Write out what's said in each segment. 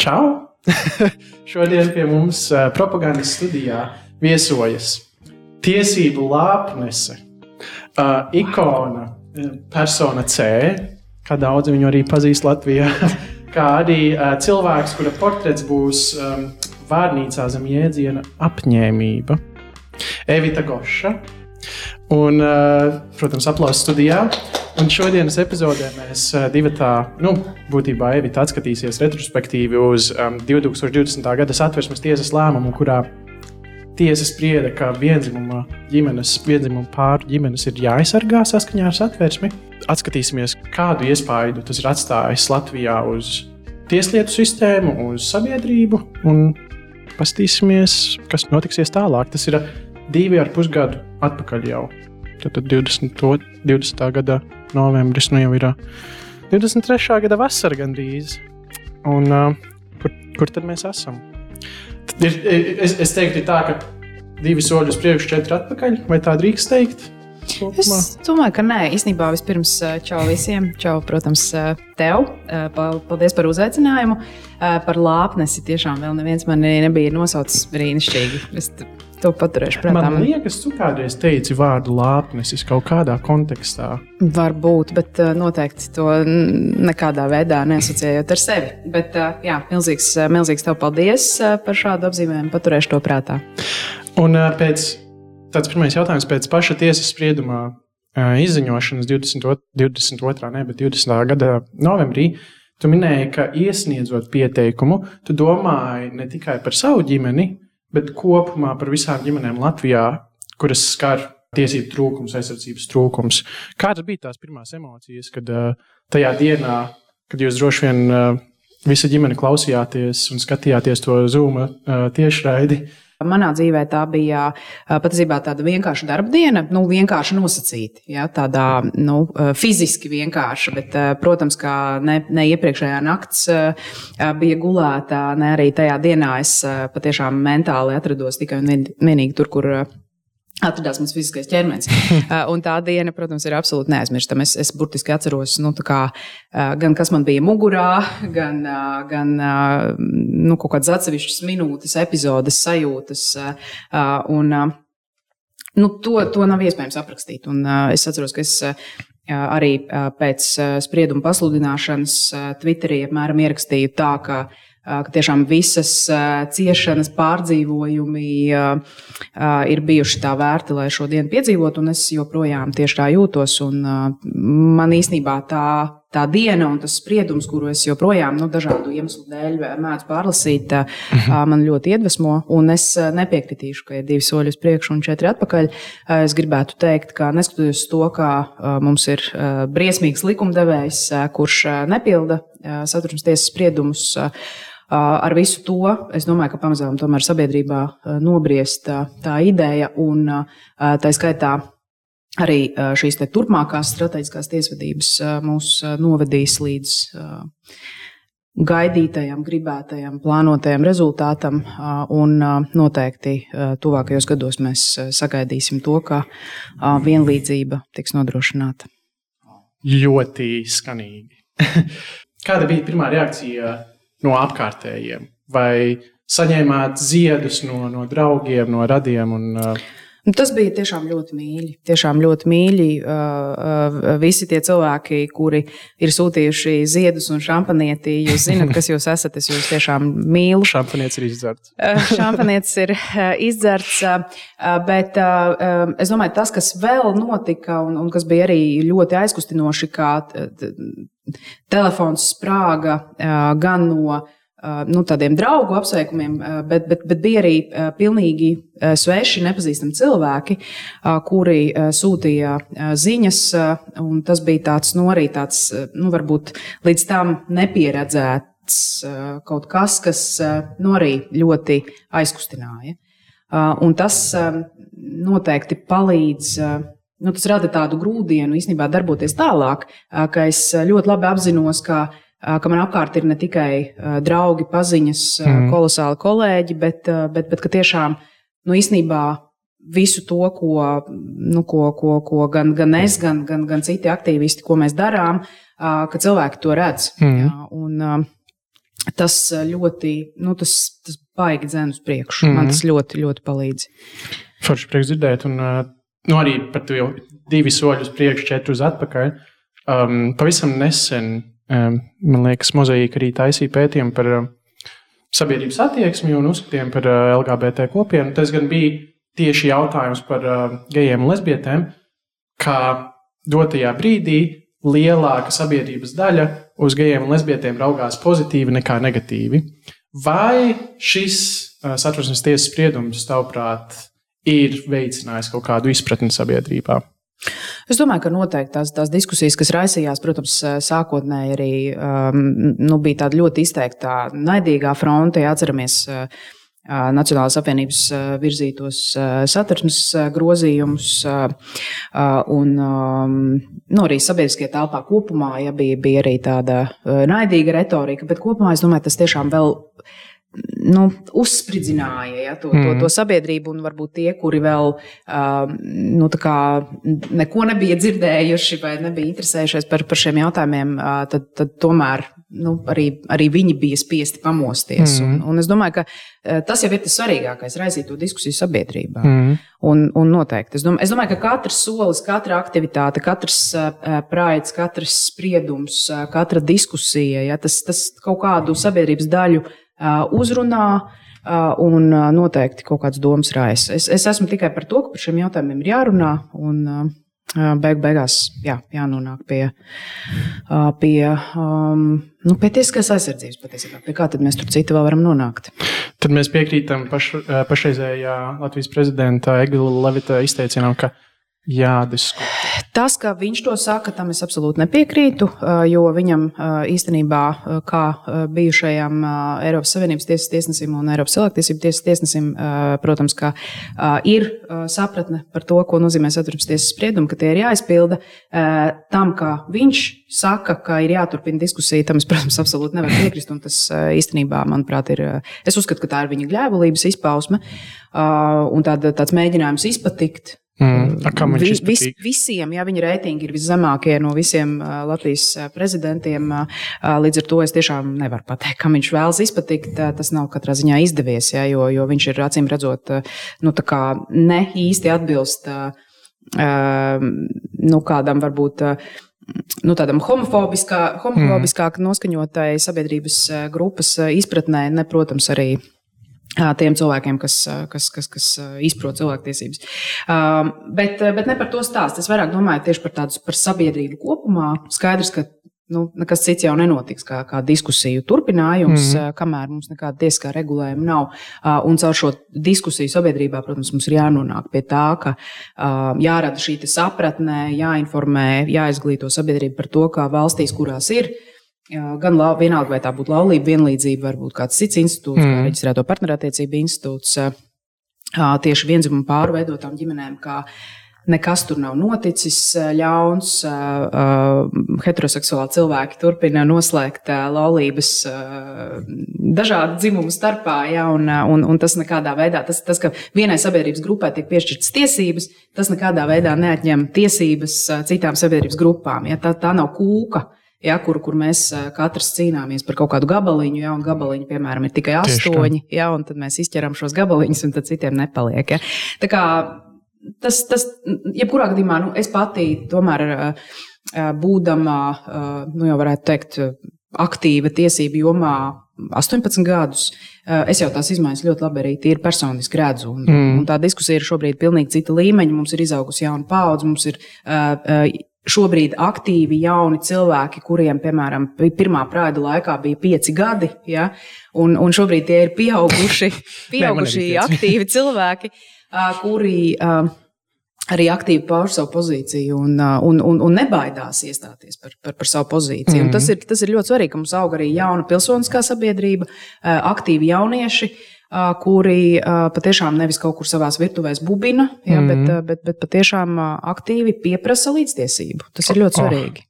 Čau! Šodien pie mums uh, propagandas studijā viesojas tiesību lāpnese, uh, ikona, uh, persona C, kā daudz viņu arī pazīst Latvijā, kā arī uh, cilvēks, kura portrets būs um, vārnīcā zem jēdziena apņēmība. Evita Goša. Un, uh, protams, aplausos studijā. Un šodienas epizodē mēs uh, divi tā, nu, būtībā Evita atskatīsies retrospektīvi uz um, 2020. gada satversmes tiesas lēmumu, kurā tiesa sprieda, ka vienzimuma ģimenes, vienzimuma pāru ģimenes ir jāaizsargā saskaņā ar satversmi. Atskatīsimies, kādu iespaidu tas ir atstājis Latvijā uz tieslietu sistēmu, uz sabiedrību, un paskatīsimies, kas notiksies tālāk. Tas ir divi ar pusgadu atpakaļ jau. Tad 20. 20. gada novembris nu jau ir 23. gada vasara gandrīz. Un, uh, kur, kur tad mēs esam? Ir, es, es teiktu, tā, ka divi soļi uz priekšu, četri atpakaļ. Vai tā drīkst teikt? Kopumā? Es domāju, ka nē, īstenībā vispirms čau visiem. Čau, protams, tev. Paldies par uzaicinājumu. Par lāpnesi tiešām vēl neviens man nebija nosaucis brīnišķīgi. Es To paturēšu prātā. Man liekas, tu kādreiz teici vārdu lāpnesis kaut kādā kontekstā. Varbūt, bet uh, noteikti to nekādā veidā neasociējot ar sevi. Bet, uh, jā, milzīgs, uh, milzīgs tev paldies par šādu apzīmējumu. Paturēšu to prātā. Un pēc tāds pirmais jautājums pēc paša tiesas spriedumā izziņošanas 22. 22. Ne, 20. gada novembrī. Tu minēji, ka iesniedzot pieteikumu, tu domāji ne tikai par savu ģimeni, bet kopumā par visām ģimenēm Latvijā, kuras skar tiesību trūkums, aizsardzības trūkums. Kādas bija tās pirmās emocijas, kad tajā dienā, kad jūs droši vien visa ģimene klausījāties un skatījāties to Zoom uh, tiešraidi? Manā dzīvē tā bija patiesībā tāda vienkārša darba diena, nu, vienkārši nosacīta. Ja, tādā nu, fiziski vienkārša, bet, protams, kā ne, ne iepriekšējā nakts bija gulēta, ne arī tajā dienā es patiešām mentāli atrados tikai un vienīgi tur, kur atradās mans fiziskais ķermenis. Un tā diena, protams, ir absolūti neaizmirstama. Es, es burtiski atceros, nu, kā, gan kas man bija mugurā, gan, gan nu, kaut kādas atsevišķas minūtes, epizodes, sajūtas. Un, nu, to, to nav iespējams aprakstīt. Un es atceros, ka es arī pēc sprieduma pasludināšanas Twitterī apmēram ierakstīju tā, ka ka tiešām visas ciešanas, pārdzīvojumi ir bijuši tā vērti, lai šo dienu piedzīvotu, un es joprojām tieši tā jūtos. Man īstenībā tā, tā diena un tas spriedums, kuru es joprojām nu, dažādu iemeslu dēļ mēdzu pārlasīt, mhm. man ļoti iedvesmo, un es nepiekritīšu, ka ir divi soļi uz priekšu un četri atpakaļ. Es gribētu teikt, ka neskatoties to, ka mums ir briesmīgs likumdevējs, kurš nepilda satversmes tiesas spriedumus, Ar visu to es domāju, ka pamazām tomēr sabiedrībā nobriest tā ideja un tā skaitā arī šīs turpmākās strateģiskās tiesvedības mūs novedīs līdz gaidītajam, gribētajam, plānotajam rezultātam. Un noteikti tuvākajos gados mēs sagaidīsim to, ka vienlīdzība tiks nodrošināta. Ļoti skanīgi. Kāda bija pirmā reakcija no apkārtējiem? Vai saņēmāt ziedus no, no draugiem, no radiem? Un, uh, tas bija tiešām ļoti mīļi. Tiešām ļoti mīļi. Visi tie cilvēki, kuri ir sūtījuši ziedus un šampanieti, jūs zināt, kas jūs esat. Es jūs tiešām mīlu. Šampanietis ir izdzerts. šampanietis ir izdzerts. Bet es domāju, tas, kas vēl notika un, un kas bija arī ļoti aizkustinoši, kā telefons sprāga gan no nu, tādiem draugu apsveikumiem, bet, bet, bet bija arī pilnīgi sveši, nepazīstami cilvēki, kuri sūtīja ziņas. Tas bija tāds, nu, arī tāds, nu, varbūt līdz tam nepieredzēts kaut kas, kas nu, arī ļoti aizkustināja. Un tas noteikti palīdz nu, tas rada tādu grūdienu īstenībā darboties tālāk, ka es ļoti labi apzinos, ka, ka man apkārt ir ne tikai draugi, paziņas, mm. kolosāli kolēģi, bet, bet, bet ka tiešām nu, īstenībā visu to, ko, nu, ko, ko, ko gan, gan es, gan, gan, gan citi aktīvisti, ko mēs darām, ka cilvēki to redz. Mm. Jā, un, tas ļoti, nu, tas, tas baigi dzēn uz priekšu. Mm -hmm. Man tas ļoti, ļoti palīdz. Forši prieks dzirdēt, un nu, arī par to jau divi soļi uz priekšu, četri uz atpakaļ. Um, pavisam nesen, man liekas, mozaīka arī taisīja pētījumu par sabiedrības attieksmi un uzskatiem par LGBT kopienu. Tas gan bija tieši jautājums par gejiem un lesbietēm, kā dotajā brīdī lielāka sabiedrības daļa uz gejiem un lesbietēm raugās pozitīvi nekā negatīvi. Vai šis satversmes tiesas spriedums, tavuprāt, ir veicinājis kaut kādu izpratni sabiedrībā? Es domāju, ka noteikti tās, tās diskusijas, kas raisījās, protams, sākotnēji arī um, nu, bija tāda ļoti izteikta naidīgā fronte. Atceramies, uh, Nacionālās apvienības virzītos satversmes grozījumus, un nu, arī sabiedriskajā telpā kopumā ja, bija, bija arī tāda naidīga retorika, bet kopumā es domāju, tas tiešām vēl nu, uzspridzināja ja, to, mm. to, to sabiedrību, un varbūt tie, kuri vēl uh, nu, neko nebija dzirdējuši vai nebija interesējušies par, par šiem jautājumiem, uh, tad, tad tomēr nu, arī, arī viņi bija spiesti pamosties. Mm. Un, un es domāju, ka uh, tas jau ir tas svarīgākais - raisīt to diskusiju sabiedrībā. Mm. Un, un noteikti. Es domāju, es domāju, ka katrs solis, katra aktivitāte, katrs uh, praids, katrs spriedums, uh, katra diskusija, ja, tas, tas kaut kādu sabiedrības daļu uzrunā. Un noteikti kaut kādas domas raisa. Es, es esmu tikai par to, ka par šiem jautājumiem ir jārunā. Un, Beig, beigās jā, jānonāk pie, pie, um, nu, pie tiesiskās aizsardzības patiesībā. Pie kā tad mēs tur citu vēl varam nonākt? Tad mēs piekrītam paš, pašreizējā Latvijas prezidenta Egila Levita izteicienam, ka jādiskutē. Tas, ka viņš to saka, tam es absolūti nepiekrītu, jo viņam īstenībā, kā bijušajam Eiropas Savienības tiesas tiesnesim un Eiropas cilvēktiesību tiesas tiesnesim, protams, ka ir sapratne par to, ko nozīmē satversmes tiesas spriedumu, ka tie ir jāizpilda. Tam, ka viņš saka, ka ir jāturpina diskusija, tam es, protams, absolūti nevaru piekrist. Tas īstenībā, manuprāt, ir. Es uzskatu, ka tā ir viņa gļēvulības izpausme un tāda, tāds mēģinājums izpatikt Mm, viņš Vi, vis, visiem, ja viņa reitingi ir viszemākie no visiem uh, Latvijas prezidentiem, uh, līdz ar to es tiešām nevaru pateikt, kam viņš vēlas izpatikt. Uh, tas nav katrā ziņā izdevies, ja, jo, jo viņš ir acīm redzot, nu, ne īsti atbilst nu, kādam varbūt nu, tādam homofobiskā, homofobiskāk noskaņotai sabiedrības grupas izpratnē, ne, protams, arī tiem cilvēkiem, kas, kas, kas, kas izprot cilvēktiesības. Bet, bet ne par to stāstu. Es vairāk domāju tieši par tādu par sabiedrību kopumā. Skaidrs, ka nu, nekas cits jau nenotiks, kā, kā diskusiju turpinājums, mm. kamēr mums nekāda tiesiskā regulējuma nav. Un caur šo diskusiju sabiedrībā, protams, mums ir jānonāk pie tā, ka jārada šī sapratne, jāinformē, jāizglīto sabiedrību par to, kā valstīs, kurās ir Gan lau, vienalga, vai tā būtu laulība, vienlīdzība, varbūt kāds cits institūts, mm. reģistrēto partnerattiecību institūts, tieši vienzimumu pārveidotām ģimenēm, kā nekas tur nav noticis ļauns. Heteroseksuāli cilvēki turpina noslēgt laulības dažādu dzimumu starpā, ja, un, un, un tas nekādā veidā, tas, tas, ka vienai sabiedrības grupai tiek piešķirtas tiesības, tas nekādā veidā neatņem tiesības citām sabiedrības grupām. Ja, tā, tā nav kūka ja, kur, kur mēs katrs cīnāmies par kaut kādu gabaliņu, ja, un gabaliņu, piemēram, ir tikai astoņi, ja, un tad mēs izķeram šos gabaliņus, un tad citiem nepaliek. Ja. Tā kā tas, tas, jebkurā gadījumā, nu, es pati tomēr būdama, nu, jau varētu teikt, aktīva tiesību jomā 18 gadus. Es jau tās izmaiņas ļoti labi arī tīri personiski redzu. Un, mm. un tā diskusija ir šobrīd pilnīgi cita līmeņa. Mums ir izaugusi jauna paudze, mums ir uh, šobrīd aktīvi jauni cilvēki, kuriem, piemēram, pirmā prāda laikā bija pieci gadi, ja? un, un šobrīd tie ir pieauguši, pieauguši aktīvi cilvēki, kuri arī aktīvi pauž savu pozīciju un, un, un, un nebaidās iestāties par, par, par savu pozīciju. Mm -hmm. tas, ir, tas ir ļoti svarīgi, ka mums aug arī jauna pilsoniskā sabiedrība, aktīvi jaunieši kuri patiešām nevis kaut kur savā virtuvēs bubina, ja, mm. bet, bet, bet patiešām aktīvi pieprasa līdztiesību. Tas ir ļoti oh. svarīgi.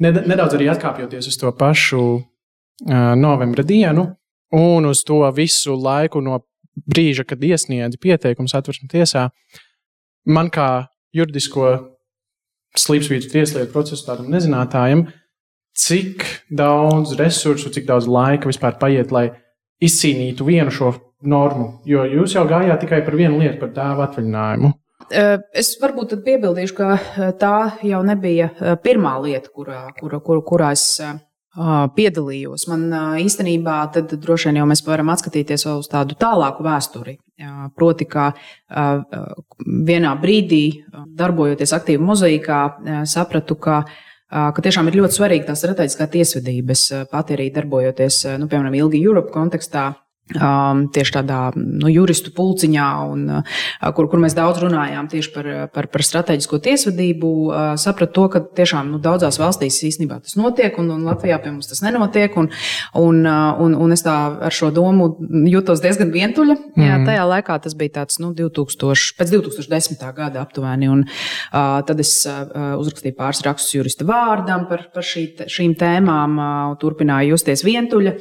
Nedaudz arī atkāpjoties uz to pašu novembra dienu un uz to visu laiku no brīža, kad iesniedz pieteikumu satversmes tiesā, man kā juridisko slīpsvītu tieslietu procesu tādam nezinātājam, cik daudz resursu, cik daudz laika vispār paiet, lai izcīnītu vienu šo normu? Jo jūs jau gājāt tikai par vienu lietu, par tēvu atvaļinājumu. Es varbūt piebildīšu, ka tā jau nebija pirmā lieta, kurā, kurā, kurā, kurā es piedalījos. Man īstenībā tad droši vien jau mēs varam atskatīties uz tādu tālāku vēsturi. Proti, ka vienā brīdī, darbojoties aktīvi mozaīkā, sapratu, ka ka tiešām ir ļoti svarīga tā strateģiskā tiesvedība. Es pati arī darbojoties, nu, piemēram, Ilgi Europe kontekstā, Um, tieši tādā nu, juristu pulciņā, un, uh, kur, kur mēs daudz runājām tieši par, par, par strateģisko tiesvedību, uh, sapratu to, ka tiešām nu, daudzās valstīs īstenībā tas notiek, un, un Latvijā pie mums tas nenotiek. Un, un, uh, un, un es tā ar šo domu jutos diezgan vientuļa. Mm. Jā, tajā laikā tas bija tāds nu, 2000, pēc 2010. gada aptuveni. Un, uh, tad es uh, uzrakstīju pāris rakstus jurista vārdam par, par šī, šīm tēmām, uh, turpināju justies vientuļa.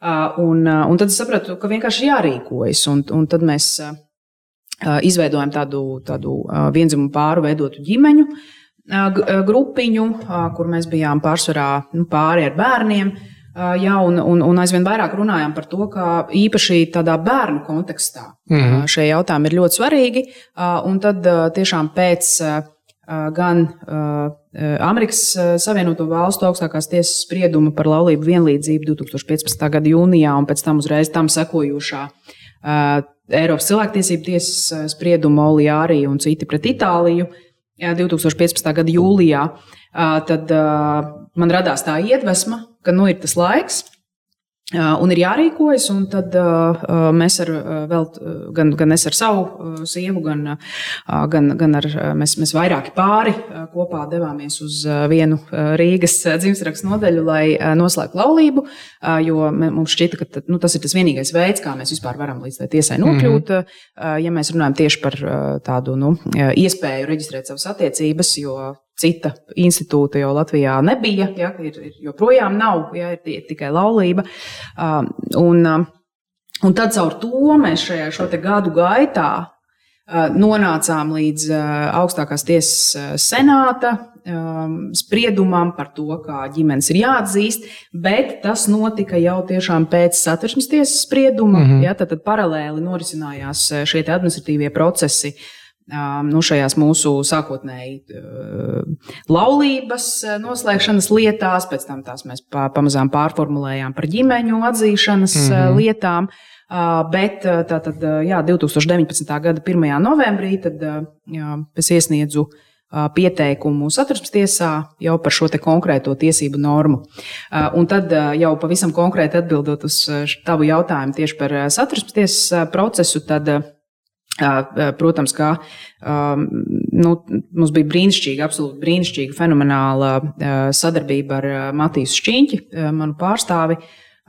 Uh, un, uh, un tad es sapratu, ka vienkārši jārīkojas. Un, un tad mēs uh, izveidojam tādu, tādu vienzimumu pāru veidotu ģimeņu grupiņu, kur mēs bijām pārsvarā nu, pāri ar bērniem. Jā, un, un, un aizvien vairāk runājām par to, ka īpaši tādā bērnu kontekstā mm -hmm. šie jautājumi ir ļoti svarīgi. Un tad tiešām pēc gan Amerikas Savienoto Valstu augstākās tiesas sprieduma par laulību vienlīdzību 2015. gada jūnijā un pēc tam uzreiz tam sekojošā Eiropas cilvēktiesību tiesas sprieduma Olijārī un citi pret Itāliju 2015. gada jūlijā, tad man radās tā iedvesma, ka nu ir tas laiks, Un ir jārīkojas, un tad uh, mēs ar, vēl, gan, gan es ar savu sievu, gan, gan, gan ar, mēs, mēs vairāki pāri kopā devāmies uz vienu Rīgas dzimstrakstu nodeļu, lai noslēgtu laulību, jo mums šķita, ka nu, tas ir tas vienīgais veids, kā mēs vispār varam līdz tai tiesai nokļūt, mm -hmm. ja mēs runājam tieši par tādu nu, iespēju reģistrēt savas attiecības, jo cita institūta jau Latvijā nebija, ja, ir, ir joprojām nav, ja, ir tikai laulība. Um, un, um, un tad caur to mēs šajā šo gadu gaitā uh, nonācām līdz uh, augstākās tiesas uh, senāta um, spriedumam par to, kā ģimenes ir jāatzīst, bet tas notika jau tiešām pēc satversmes tiesas sprieduma. Mm -hmm. ja, tad, tad paralēli norisinājās šie administratīvie procesi uh, nu, šajās mūsu sākotnēji laulības noslēgšanas lietās, pēc tam tās mēs pamazām pārformulējām par ģimeņu atzīšanas mm -hmm. lietām. Bet tātad, jā, 2019. gada 1. novembrī tad, jā, es iesniedzu pieteikumu satversmes tiesā jau par šo konkrēto tiesību normu. Un tad jau pavisam konkrēti atbildot uz tavu jautājumu tieši par satversmes tiesas procesu, tad Protams, um, nu, mums bija brīnišķīga, absolūti brīnišķīga, fenomenāla sadarbība ar Matīs Šķīņķi, manu pārstāvi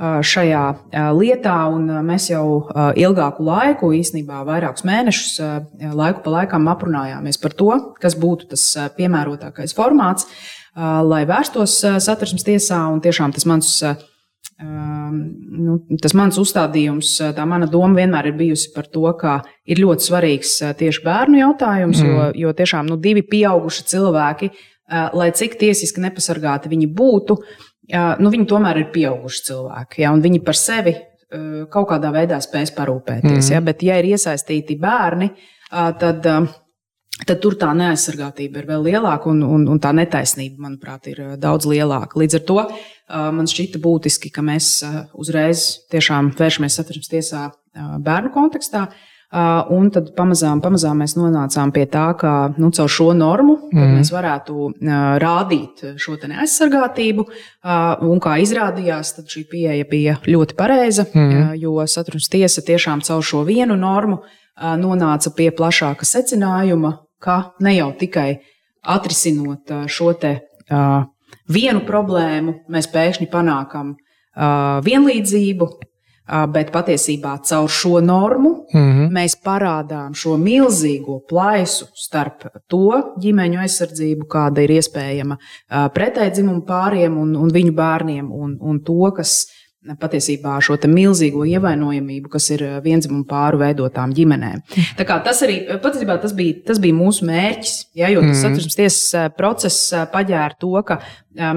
šajā lietā. Mēs jau ilgāku laiku, īstenībā vairākus mēnešus, laiku pa laikam aprunājāmies par to, kas būtu tas piemērotākais formāts, lai vērstos satversmes tiesā. Tiešām tas mans nu, tas mans uzstādījums, tā mana doma vienmēr ir bijusi par to, ka ir ļoti svarīgs tieši bērnu jautājums, mm. jo, jo tiešām nu, divi pieauguši cilvēki, lai cik tiesiski nepasargāti viņi būtu, nu, viņi tomēr ir pieauguši cilvēki. Ja, viņi par sevi kaut kādā veidā spēs parūpēties. Mm. Ja, bet, ja ir iesaistīti bērni, tad tad tur tā neaizsargātība ir vēl lielāka un, un, un tā netaisnība, manuprāt, ir daudz lielāka. Līdz ar to man šķita būtiski, ka mēs uzreiz tiešām vēršamies satversmes tiesā bērnu kontekstā. Un tad pamazām, pamazām mēs nonācām pie tā, ka nu, caur šo normu mm. mēs varētu rādīt šo neaizsargātību. Un kā izrādījās, tad šī pieeja bija ļoti pareiza, mm. jo satversmes tiesa tiešām caur šo vienu normu nonāca pie plašāka secinājuma, ka ne jau tikai atrisinot šo te vienu problēmu, mēs pēkšņi panākam vienlīdzību, bet patiesībā caur šo normu mm -hmm. mēs parādām šo milzīgo plaisu starp to ģimeņu aizsardzību, kāda ir iespējama pretēji dzimumu pāriem un, un viņu bērniem, un, un to, kas patiesībā šo milzīgo ievainojamību, kas ir vienzimumu pāru veidotām ģimenēm. Kā tas arī patiesībā tas bija, tas bija mūsu mērķis, ja, jo tas mm. satversmes tiesas process paģēra to, ka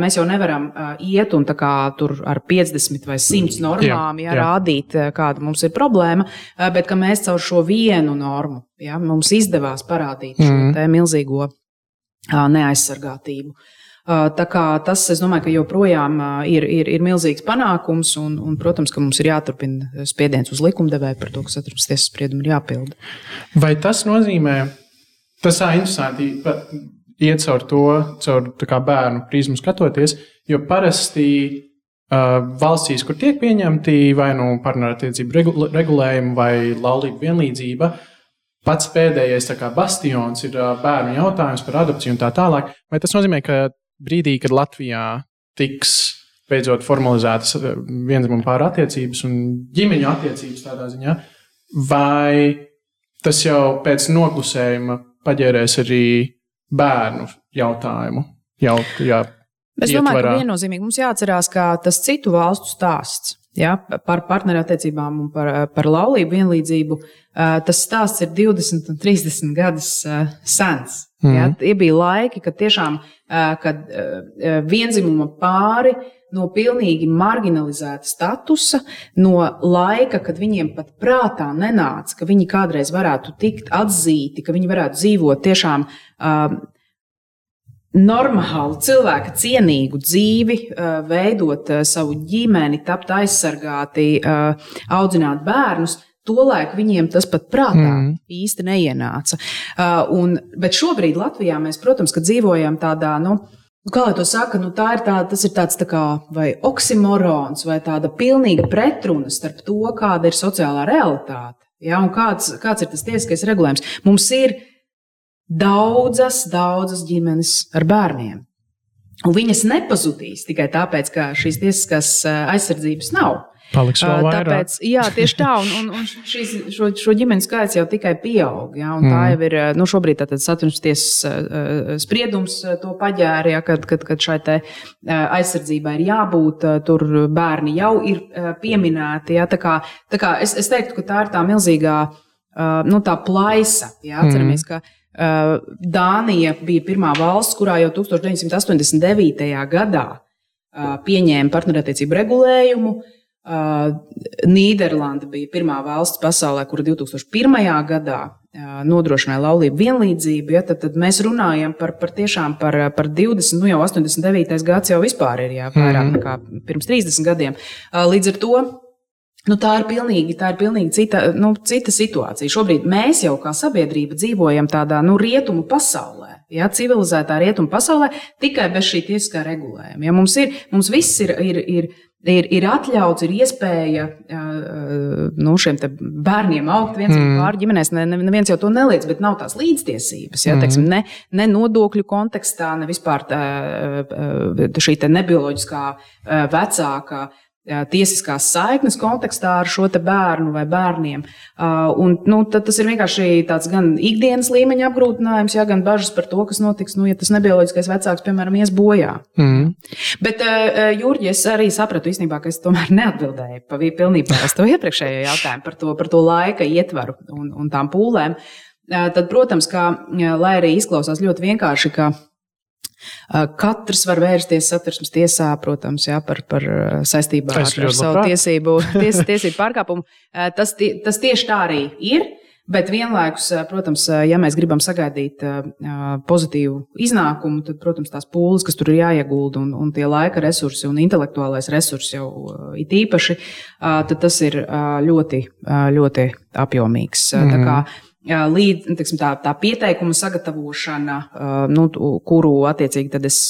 mēs jau nevaram iet un kā, tur ar 50 vai 100 normām jā, jā. rādīt, kāda mums ir problēma, bet ka mēs caur šo vienu normu ja, mums izdevās parādīt mm. šo milzīgo neaizsargātību. Tā kā tas, es domāju, ka joprojām ir, ir, ir milzīgs panākums, un, un, protams, ka mums ir jāturpina spiediens uz likumdevēju par to, ka satversmes tiesas spriedumu ir jāpilda. Vai tas nozīmē, tas tā interesanti, iet caur to, caur bērnu prizmu skatoties, jo parasti valstīs, kur tiek pieņemti vai nu partnerattiecību regulējumi vai laulību vienlīdzība, Pats pēdējais kā, bastions ir bērnu jautājums par adopciju un tā tālāk. Vai tas nozīmē, ka brīdī, kad Latvijā tiks beidzot formalizētas eh, vienzimumu pāri attiecības un ģimeņu attiecības tādā ziņā, vai tas jau pēc noklusējuma paģērēs arī bērnu jautājumu? Jau, jā, es domāju, ietvarā. ka viennozīmīgi mums jāatcerās, ka tas citu valstu stāsts ja, par partnerattiecībām un par, par laulību vienlīdzību, eh, tas stāsts ir 20 un 30 gadus eh, sens. Mm. Ja, tie bija laiki, kad tiešām kad vienzimuma pāri no pilnīgi marginalizēta statusa, no laika, kad viņiem pat prātā nenāca, ka viņi kādreiz varētu tikt atzīti, ka viņi varētu dzīvot tiešām uh, normālu, cilvēka cienīgu dzīvi, veidot savu ģimeni, tapt aizsargāti, audzināt bērnus. Tolaik viņiem tas pat prātā mm. īsti neienāca. Uh, un, bet šobrīd Latvijā mēs, protams, dzīvojam tādā, nu, kā lai to saka, nu, tā ir tā, tas ir tāds tā kā vai oksimorons vai tāda pilnīga pretruna starp to, kāda ir sociālā realitāte. Ja, un kāds, kāds ir tas tiesiskais regulējums? Mums ir daudzas, daudzas ģimenes ar bērniem. Un viņas nepazudīs tikai tāpēc, ka šīs tiesiskās aizsardzības nav. Paliks vēl vairāk. Tāpēc, jā, tieši tā, un, un, un šīs, šo, šo ģimeņu skaits jau tikai pieaug. Jā, mm. Tā jau ir nu, šobrīd satversmes tiesas spriedums to paģēra, jā, kad, kad, kad šai aizsardzībai ir jābūt, tur bērni jau ir pieminēti. Jā, tā kā, tā kā es, es teiktu, ka tā ir tā milzīgā nu, tā plaisa. Jā, atceramies, mm. ka Dānija bija pirmā valsts, kurā jau 1989. gadā pieņēma partnerattiecību regulējumu. Nīderlanda bija pirmā valsts pasaulē, kura 2001. gadā nodrošināja laulību vienlīdzību. Ja, tad, tad mēs runājam par, par tiešām par, par 20, nu jau 89. gads jau vispār ir jā, vairāk mm. nekā pirms 30 gadiem. Līdz ar to Nu, tā ir pilnīgi, tā ir pilnīgi cita, nu, cita situācija. Šobrīd mēs jau kā sabiedrība dzīvojam tādā nu, rietumu pasaulē, ja, civilizētā rietumu pasaulē, tikai bez šī tiesiskā regulējuma. Ja, mums, ir, mums viss ir, ir, ir, ir, ir atļauts, ir iespēja nu, šiem bērniem augt viens mm. pāri ģimenēs. Neviens ne, ne jau to neliedz, bet nav tās līdztiesības. Ja, mm. teiksim, ne, ne nodokļu kontekstā, ne vispār tā, šī nebioloģiskā vecāka tiesiskās saiknes kontekstā ar šo bērnu vai bērniem. Un, nu, tas ir vienkārši tāds gan ikdienas līmeņa apgrūtinājums, ja, gan bažas par to, kas notiks, nu, ja tas nebioloģiskais vecāks, piemēram, ies bojā. Mm. Bet, Jurģi, es arī sapratu īstenībā, ka es tomēr neatbildēju pa pilnībā uz to iepriekšējo jautājumu par to, par to laika ietvaru un, un tām pūlēm. Tad, protams, ka, lai arī izklausās ļoti vienkārši, ka Katrs var vērsties satversmes tiesā, protams, jā, par, par saistībā ar, ar savu tiesību, ties, tiesību pārkāpumu. Tas, tas tieši tā arī ir. Bet vienlaikus, protams, ja mēs gribam sagaidīt pozitīvu iznākumu, tad, protams, tās pūles, kas tur ir jāiegulda, un, un tie laika resursi un intelektuālais resurss jau ir īpaši, tad tas ir ļoti, ļoti apjomīgs. Mm. Kā līdz tiksim, tā, tā pieteikuma sagatavošana, nu, kuru attiecīgi es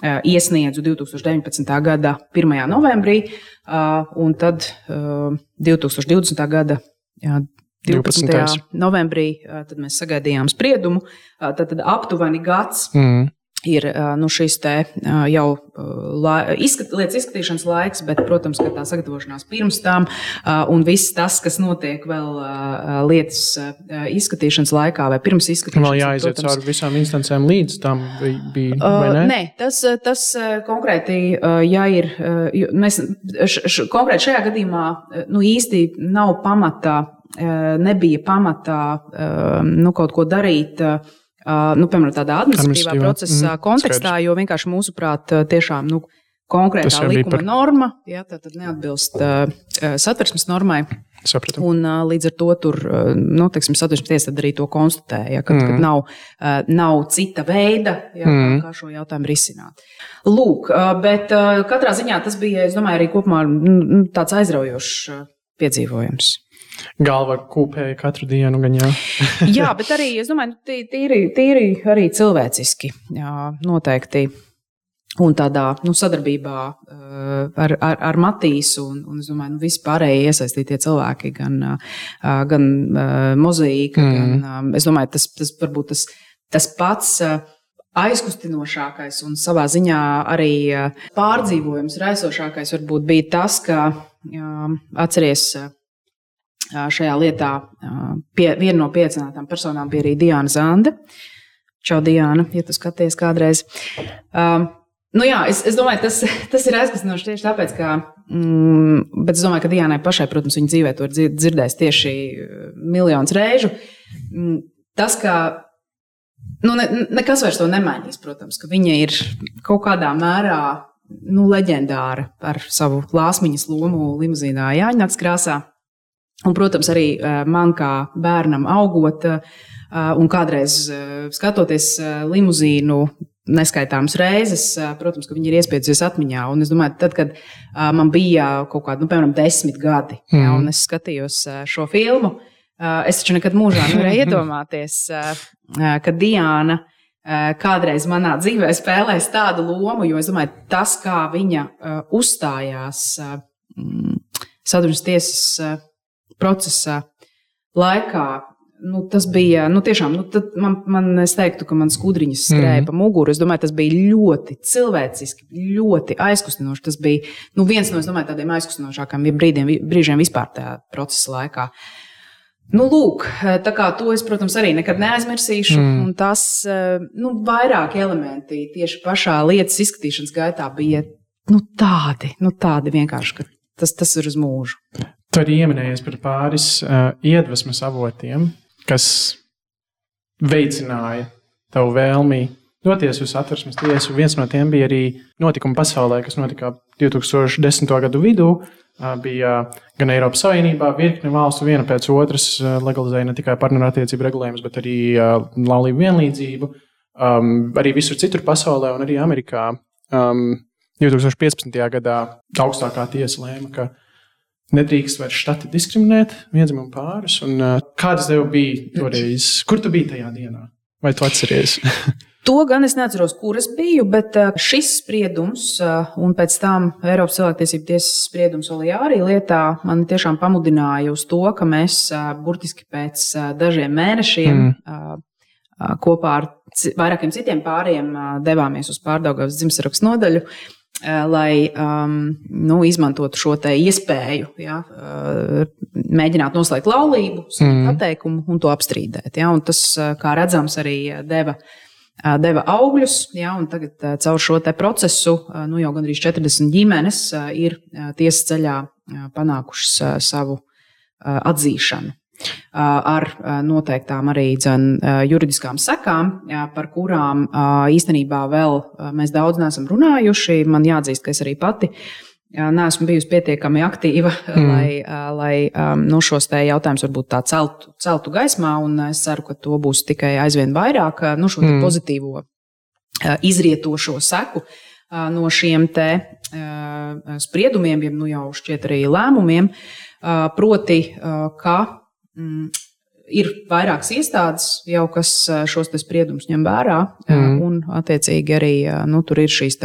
iesniedzu 2019. gada 1. novembrī, un tad 2020. gada 12. 12. novembrī mēs sagaidījām spriedumu. Tad, tad aptuveni gads. Mm. Ir nu, šis te jau la, izskat, lietas izskatīšanas laiks, bet, protams, ka tā sagatavošanās pirms tam un viss tas, kas notiek vēl lietas izskatīšanas laikā vai pirms izskatīšanas. Vēl protams, cauri visām instancēm līdz tam bija. Ne? Nē, tas, tas konkrēti, ja ir, mēs š, š, konkrēti šajā gadījumā nu, īsti nav pamata, nebija pamata nu, kaut ko darīt nu, piemēram, tādā administratīvā procesa mm, kontekstā, skaidrs. jo vienkārši mūsuprāt, tiešām nu, konkrētā likuma par... norma ja, neatbilst uh, satversmes normai. Sapratu. Un, uh, līdz ar to tur, uh, nu, teiksim, satversmes tiesa arī to konstatēja, ja, kad, mm. kad nav, uh, nav cita veida, ja, mm. kā šo jautājumu risināt. Lūk, uh, bet uh, katrā ziņā tas bija, es domāju, arī kopumā mm, tāds aizraujošs uh, piedzīvojums galva kūpēja katru dienu. Gan, jā. jā, bet arī es domāju, nu, tīri, tīri arī cilvēciski. Jā, noteikti. Un tādā nu, sadarbībā uh, ar, ar, ar Matīsu un, un domāju, nu, vispārējie iesaistītie cilvēki, gan, uh, gan uh, mozaīka, mm. gan um, es domāju, tas, tas varbūt tas, tas pats. Uh, aizkustinošākais un savā ziņā arī pārdzīvojums, raisošākais varbūt bija tas, ka atceries šajā lietā pie, viena no piecinātām personām bija arī Diana Zande. Čau, Diana, ja tu skaties kādreiz. Um, nu jā, es, es domāju, tas, tas ir aizkustinoši tieši tāpēc, ka, mm, bet es domāju, ka Diānai pašai, protams, viņa dzīvē to ir dzirdējis tieši miljonus reižu. Mm, tas, ka nu, ne, nekas vairs to nemainīs, protams, ka viņa ir kaut kādā mērā nu, leģendāra par savu lāsmiņas lomu limuzīnā Jāņķis krāsā. Un, protams, arī eh, man kā bērnam augot eh, un kādreiz eh, skatoties limuzīnu. Neskaitāmas reizes, protams, ka viņi ir iespiedusies atmiņā. Un es domāju, tad, kad man bija kaut kādi, nu, piemēram, desmit gadi, mm. ja, un es skatījos šo filmu, es taču nekad mūžā nevarēju iedomāties, ka Diana kādreiz manā dzīvē spēlēs tādu lomu, jo es domāju, tas, kā viņa uzstājās Sadarbības tiesas procesa laikā. Nu, tas bija nu, tiešām, nu, man, man es teiktu, ka man skudriņas skrēja mm. pa muguru. Es domāju, tas bija ļoti cilvēciski, ļoti aizkustinoši. Tas bija nu, viens no domāju, tādiem aizkustinošākajiem brīdiem, brīžiem vispār tajā procesa laikā. Nu, lūk, tā kā to es, protams, arī nekad neaizmirsīšu. Mm. Tas nu, vairāk elementi tieši pašā lietas izskatīšanas gaitā bija nu, tādi, nu, tādi vienkārši, ka tas, tas ir uz mūžu. Tu arī ieminējies par pāris uh, iedvesmas avotiem, kas veicināja tavu vēlmi doties uz atversmes tiesu. Viens no tiem bija arī notikumi pasaulē, kas notika 2010. gadu vidū. Uh, bija gan Eiropas Savienībā, virkne valstu viena pēc otras uh, legalizēja ne tikai partnerattiecību regulējumus, bet arī uh, laulību vienlīdzību. Um, arī visur citur pasaulē, un arī Amerikā. Um, 2015. gadā augstākā tiesa lēma, ka nedrīkst vairs štati diskriminēt vienzimumu pārus. Un, uh, kādas tev bija toreiz? Kur tu biji tajā dienā? Vai tu atceries? To gan es neatceros, kur es biju, bet šis spriedums un pēc tam Eiropas cilvēktiesību tiesas spriedums Olijārī lietā man tiešām pamudināja uz to, ka mēs burtiski pēc dažiem mēnešiem mm. kopā ar vairākiem citiem pāriem devāmies uz pārdaugavas dzimsarakstu nodaļu lai um, nu, izmantotu šo iespēju, ja, uh, mēģināt noslēgt laulību, mm. atteikumu un to apstrīdēt. Ja, un tas, eh, kā redzams, arī deva, deva augļus. Ja, tagad caur šo procesu nu, jau gandrīz 40 ģimenes ir tiesas ceļā panākušas savu atzīšanu ar noteiktām arī dzen, juridiskām sekām, par kurām īstenībā vēl mēs daudz neesam runājuši. Man jāatzīst, ka es arī pati neesmu bijusi pietiekami aktīva, mm. lai, lai nu, šos jautājumus varbūt tā celtu, celtu gaismā, un es ceru, ka to būs tikai aizvien vairāk nu, šo mm. pozitīvo izrietošo seku no šiem te spriedumiem, jau nu jau šķiet arī lēmumiem. Proti, ka Mm, ir vairākas iestādes, jau, kas šos spriedumus ņem vērā, mm. un, attiecīgi, arī nu, tur ir šīs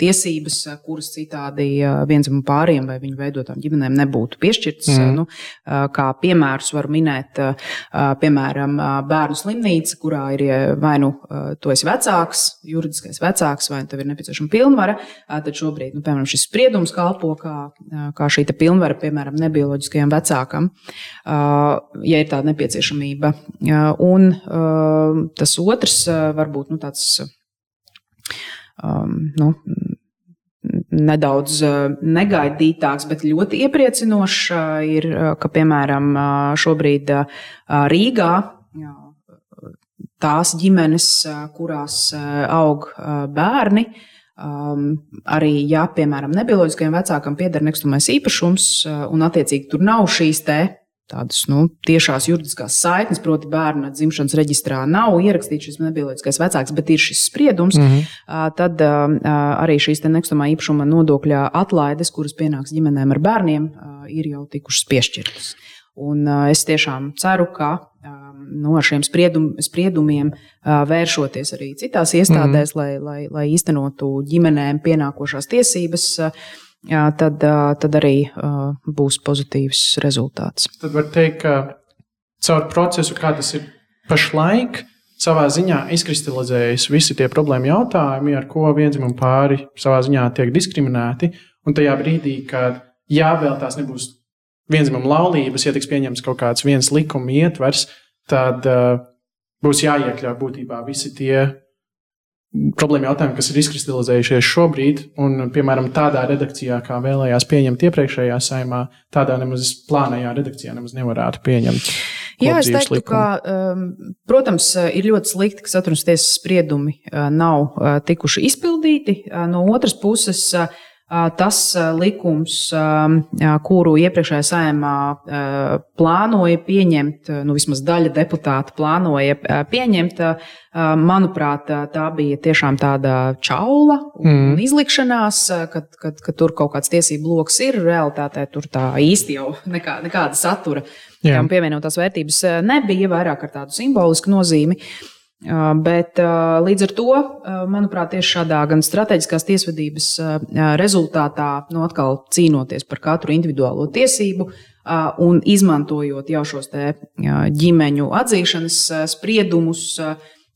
tiesības, kuras citādi vienzimuma pāriem vai viņu veidotām ģimenēm nebūtu piešķirtas. Mm. Nu, kā piemērus var minēt, piemēram, bērnu slimnīca, kurā ir vai nu tu esi vecāks, juridiskais vecāks, vai tev ir nepieciešama pilnvara. Tad šobrīd, nu, piemēram, šis spriedums kalpo kā, kā šī pilnvara, piemēram, nebioloģiskajam vecākam, ja ir tāda nepieciešama nepieciešamība. Un tas otrs varbūt nu, tāds. Um, nu, nedaudz negaidītāks, bet ļoti iepriecinošs ir, ka, piemēram, šobrīd Rīgā tās ģimenes, kurās aug bērni, arī, ja, piemēram, nebioloģiskajam vecākam pieder nekustamais īpašums, un, attiecīgi, tur nav šīs te tādas nu, tiešās juridiskās saiknes, proti, bērna dzimšanas reģistrā nav ierakstīts šis nebioloģiskais vecāks, bet ir šis spriedums, mm -hmm. tad arī šīs nekustamā īpašuma nodokļa atlaides, kuras pienāks ģimenēm ar bērniem, ir jau tikušas piešķirtas. Un es tiešām ceru, ka no šiem spriedum, spriedumiem vēršoties arī citās iestādēs, mm -hmm. lai, lai, lai īstenotu ģimenēm pienākošās tiesības tad, tad arī būs pozitīvs rezultāts. Tad var teikt, ka caur procesu, kā tas ir pašlaik, savā ziņā izkristalizējas visi tie problēma jautājumi, ar ko vienzimuma pāri savā ziņā tiek diskriminēti. Un tajā brīdī, kad jā, vēl tās nebūs vienzimuma laulības, ja tiks pieņemts kaut kāds viens likuma ietvers, tad uh, būs jāiekļauj būtībā visi tie problēma jautājumi, kas ir izkristalizējušies šobrīd, un, piemēram, tādā redakcijā, kā vēlējās pieņemt iepriekšējā saimā, tādā nemaz plānajā redakcijā nemaz nevarētu pieņemt. Jā, es teiktu, likumu. ka, um, protams, ir ļoti slikti, ka satrunas tiesas spriedumi uh, nav uh, tikuši izpildīti. Uh, no otras puses, tas likums, kuru iepriekšējā saimā plānoja pieņemt, nu vismaz daļa deputāta plānoja pieņemt, manuprāt, tā bija tiešām tāda čaula un mm. izlikšanās, kad, kad, kad tur kaut kāds tiesību lokus ir, realitātē tur tā īsti jau nekā, nekāda satura. Tam pievienotās vērtības nebija vairāk ar tādu simbolisku nozīmi. Uh, Bet līdz ar to, manuprāt, tieši šādā gan strateģiskās tiesvedības rezultātā, nu, atkal cīnoties par katru individuālo tiesību un izmantojot jau šos ģimeņu atzīšanas spriedumus,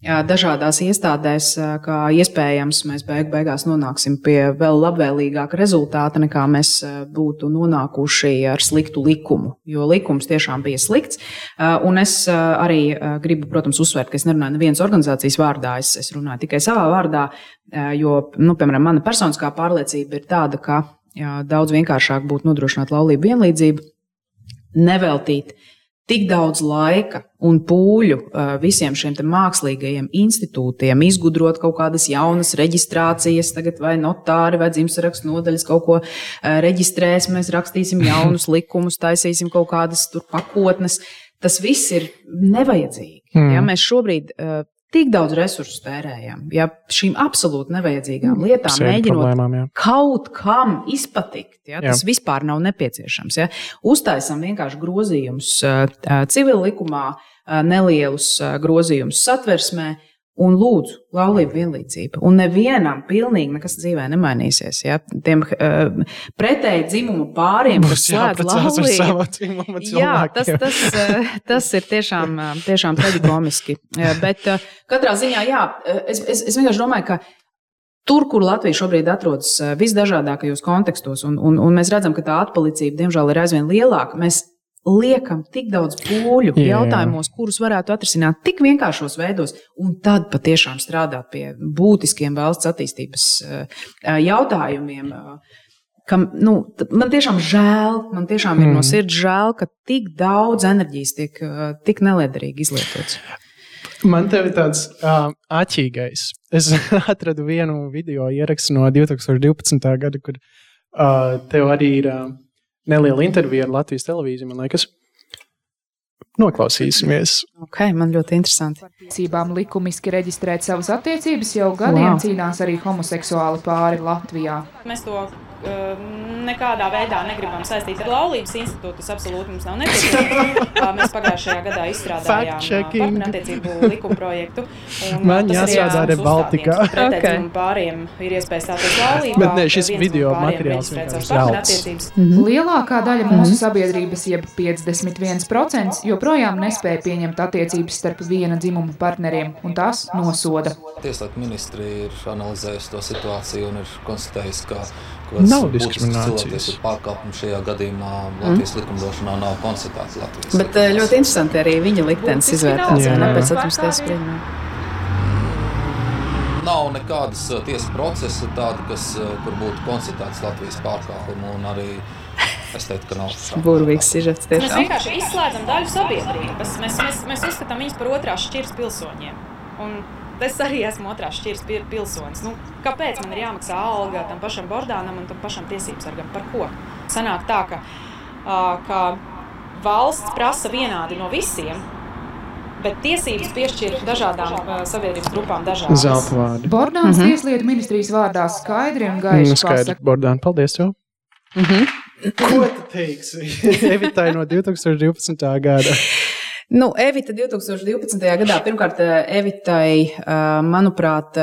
dažādās iestādēs, kā iespējams mēs beig beigās nonāksim pie vēl labvēlīgāka rezultāta, nekā mēs būtu nonākuši ar sliktu likumu. Jo likums tiešām bija slikts. Un es arī gribu, protams, uzsvērt, ka es nerunāju nevienas organizācijas vārdā, es, es runāju tikai savā vārdā, jo, nu, piemēram, mana personiskā pārliecība ir tāda, ka jā, daudz vienkāršāk būtu nodrošināt laulību vienlīdzību, neveltīt tik daudz laika un pūļu visiem šiem mākslīgajiem institūtiem, izgudrot kaut kādas jaunas reģistrācijas, tagad vai notāri vai dzimšanas nodaļas kaut ko reģistrēs, mēs rakstīsim jaunus likumus, taisīsim kaut kādas pakotnes. Tas viss ir nevajadzīgi. Mm. Ja mēs šobrīd tik daudz resursu tērējam, ja šīm absolūti nevajadzīgām lietām Psēd mēģinot jā. kaut kam izpatikt, ja, tas jā. vispār nav nepieciešams. Ja. Uztaisam vienkārši grozījumus civil likumā, nelielus grozījumus satversmē, Un lūdzu, laulību vienlīdzību. Un nevienam pilnīgi nekas dzīvē nemainīsies. Ja? Tiem uh, pretēji dzimumu pāriem, kas slēdz laulību. Jā, tas, tas, uh, tas ir tiešām, uh, tiešām traģikomiski. Uh, bet uh, katrā ziņā, jā, es, es, es vienkārši domāju, ka Tur, kur Latvija šobrīd atrodas visdažādākajos kontekstos, un, un, un mēs redzam, ka tā atpalicība, diemžēl, ir aizvien lielāka, mēs liekam tik daudz pūļu jā, jautājumos, kurus varētu atrisināt tik vienkāršos veidos, un tad patiešām strādāt pie būtiskiem valsts attīstības eh, jautājumiem. Eh, kam, nu, man tiešām žēl, man tiešām ir mm. no sirds žēl, ka tik daudz enerģijas tiek eh, tik neliederīgi izlietots. Man te ir tāds uh, aķīgais. Es atradu vienu video ierakstu no 2012. gada, kur uh, tev arī ir. Uh, neliela intervija ar Latvijas televīziju, man liekas. Noklausīsimies. Okay, man ļoti interesanti. Tiesībām likumiski reģistrēt savas attiecības jau gadiem wow. cīnās arī homoseksuāli pāri Latvijā. Mēs to nekādā veidā negribam saistīt ar laulības institūtu. Tas absolūti mums nav nepieciešams. Mēs pagājušajā gadā izstrādājām attiecību likuma projektu. Man jāstrādā arī Baltikā. Okay. Pāriem ir iespēja stāties laulībā. Bet ne, šis video materiāls vienkārši zelts. Mhm. Lielākā daļa mūsu mhm. sabiedrības, jeb 51%, joprojām nespēja pieņemt attiecības starp viena dzimuma partneriem, un tas nosoda. Tieslietu ministri ir analizējusi to situāciju un ir konstatējusi, ka nav diskriminācijas. Pārkāpumi šajā gadījumā Latvijas mm. likumdošanā nav konstatēts Latvijas. Bet likumdošanā. ļoti interesanti arī viņa liktenis ne, pēc atmosfēras spriedumiem? Nav nekādas tiesas procesa, tāda, kas, kur būtu konstatēts Latvijas pārkāpumu, un arī Es teiktu, ka nav. Burvīgs sižets. Mēs vienkārši izslēdzam daļu sabiedrības. Mēs, mēs, mēs uzskatām viņus par otrās šķiras pilsoņiem. Un es arī esmu otrās šķiras pilsonis. Nu, kāpēc man ir jāmaksā alga tam pašam Bordānam un tam pašam tiesību sargam? Par ko? Sanāk tā, ka, ka valsts prasa vienādi no visiem, bet tiesības piešķir dažādām uh, sabiedrības grupām dažādas. Zelta vārdi. Bordāns mm -hmm. tieslietu ministrijas vārdā skaidri un gaiši mm, skaidri. pasaka. Bordān, paldies tev! Mm -hmm. Ko tu teiksi Evitai no 2012. gada? Nu, Evita 2012. gadā, pirmkārt, Evitai, manuprāt,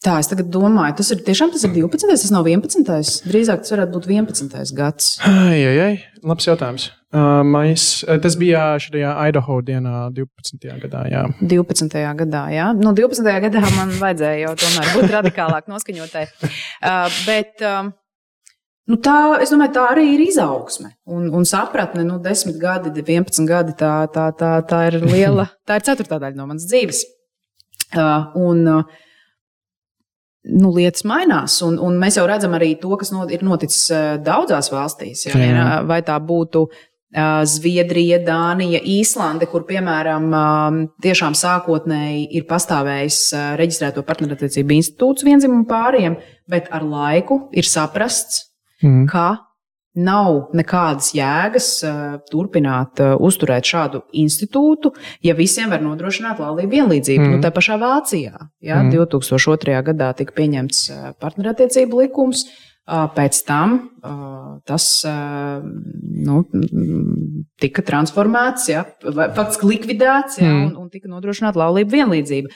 tā es tagad domāju, tas ir tiešām tas ir 12. tas nav 11. Drīzāk tas varētu būt 11. gads. Ai, ai, ai. labs jautājums. Uh, mais, tas bija šajā Idaho dienā, 12. gadā. Jā. 12. gadā, jā. Nu, 12. gadā man vajadzēja jau tomēr būt radikālāk noskaņotai. Uh, bet, uh, Nu, tā, es domāju, tā arī ir izaugsme un, un sapratne. Nu, 10 gadi, 11 gadi, tā, tā, tā, tā ir liela, tā ir ceturtā daļa no manas dzīves. Uh, un, uh, nu, lietas mainās, un, un mēs jau redzam arī to, kas not, ir noticis uh, daudzās valstīs. Ja, ja, vai tā būtu Zviedrija, Dānija, Īslande, kur, piemēram, tiešām sākotnēji ir pastāvējis reģistrēto partnerattiecību institūts vienzimumu pāriem, bet ar laiku ir saprasts, mm. ka nav nekādas jēgas uh, turpināt uh, uzturēt šādu institūtu, ja visiem var nodrošināt laulību vienlīdzību. Mm. Nu, tā pašā Vācijā ja, mm. 2002. gadā tika pieņemts uh, partnerattiecību likums. Uh, Pēc tam tas nu, tika transformēts, ja, faktiski likvidēts, ja, mm. un, un tika nodrošināta laulība vienlīdzība.